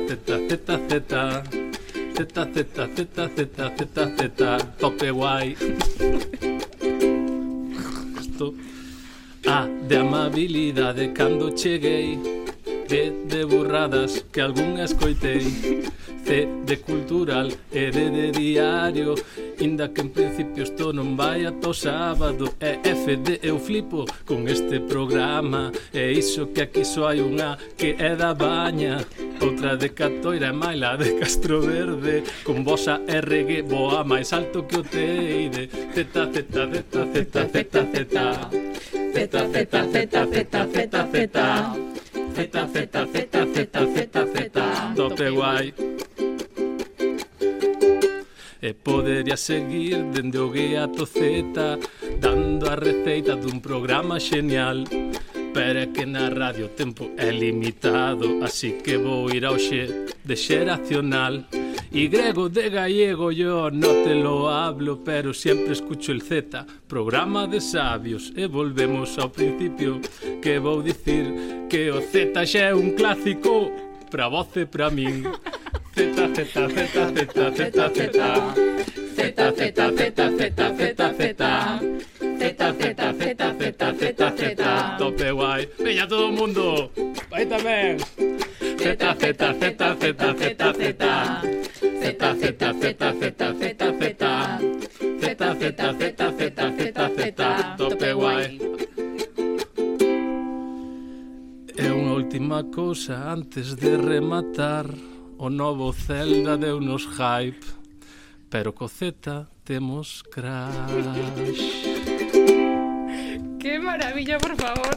Z, Z, Z Z, Z, Z, Z, Z, Z, tope guai. Isto. A ah, de amabilidade cando cheguei B de burradas que algún escoitei C de cultural e de, de diario Inda que en principio isto non vai ata o sábado E F de eu flipo con este programa E iso que aquí só hai unha que é da baña Outra de Catoira e Maila de Castro Verde Con vosa RG boa máis alto que o Teide Z, Z, Z, Z, Z, Z, Z Z, Z, Z, Z, Z, Z, Z, Z, Z, Z, Z, Z, tope guai. E podería seguir dende o guía to Z Dando a receita dun programa xenial Pero é que na radio o tempo é limitado Así que vou ir ao xe de xeracional. Y grego de gallego yo no te lo hablo Pero siempre escucho el Z, programa de sabios E volvemos ao principio que vou dicir Que o Z xa é un clásico pra voce, e pra min. Z, Z, Z, Z, Z, Z, Z, Z feta, feta, feta, feta, feta, feta. Feta, feta, feta, feta, feta, feta. Tope guai. Veña todo o mundo. Vai tamén. Feta, feta, feta, feta, feta, feta. Feta, feta, feta, feta, feta, feta. Feta, feta, feta, feta, feta, feta. Tope guai. E unha última cousa antes de rematar. O novo Zelda deu nos hype Pero co Z temos crash. Que maravilla, por favor.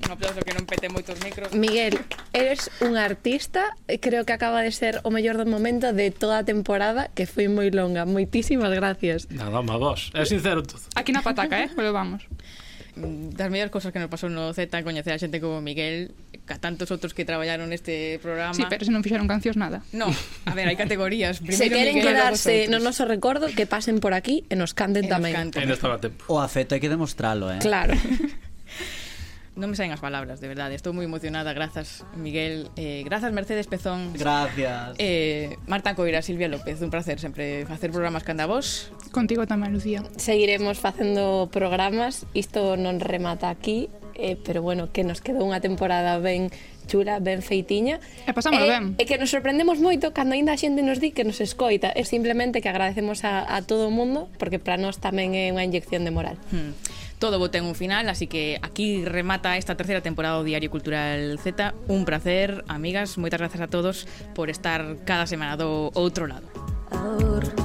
Un aplauso que non pete moitos micros. Miguel, eres un artista, eh, creo que acaba de ser o mellor do momento de toda a temporada, que foi moi longa. Moitísimas gracias. Nada, má vos. É sincero todo. Aquí na pataca, eh? Pero vamos. Das mellores cousas que nos pasou no Z, coñecer a xente como Miguel, ca tantos outros que traballaron neste programa. Sí, pero se non fixeron cancións nada. No, a ver, hai categorías. Primeiro se queren Miguel, quedarse no noso recordo, que pasen por aquí e nos canten tamén. Nos estaba E tempo. O afecto hai que demostralo, eh? Claro. non me saen as palabras, de verdade. Estou moi emocionada, grazas, Miguel. Eh, grazas, Mercedes Pezón. Gracias. Eh, Marta Coira, Silvia López, un placer sempre facer programas canda vos. Contigo tamén, Lucía. Seguiremos facendo programas. Isto non remata aquí, eh, pero bueno, que nos quedou unha temporada ben chula, ben feitiña. E pasamos e, eh, ben. E que nos sorprendemos moito cando aínda a xente nos di que nos escoita. É simplemente que agradecemos a, a todo o mundo, porque para nós tamén é unha inyección de moral. Hmm. Todo vota en un final, así que aquí remata esta tercera temporada do Diario Cultural Z. Un placer, amigas, moitas grazas a todos por estar cada semana do outro lado. Ahora.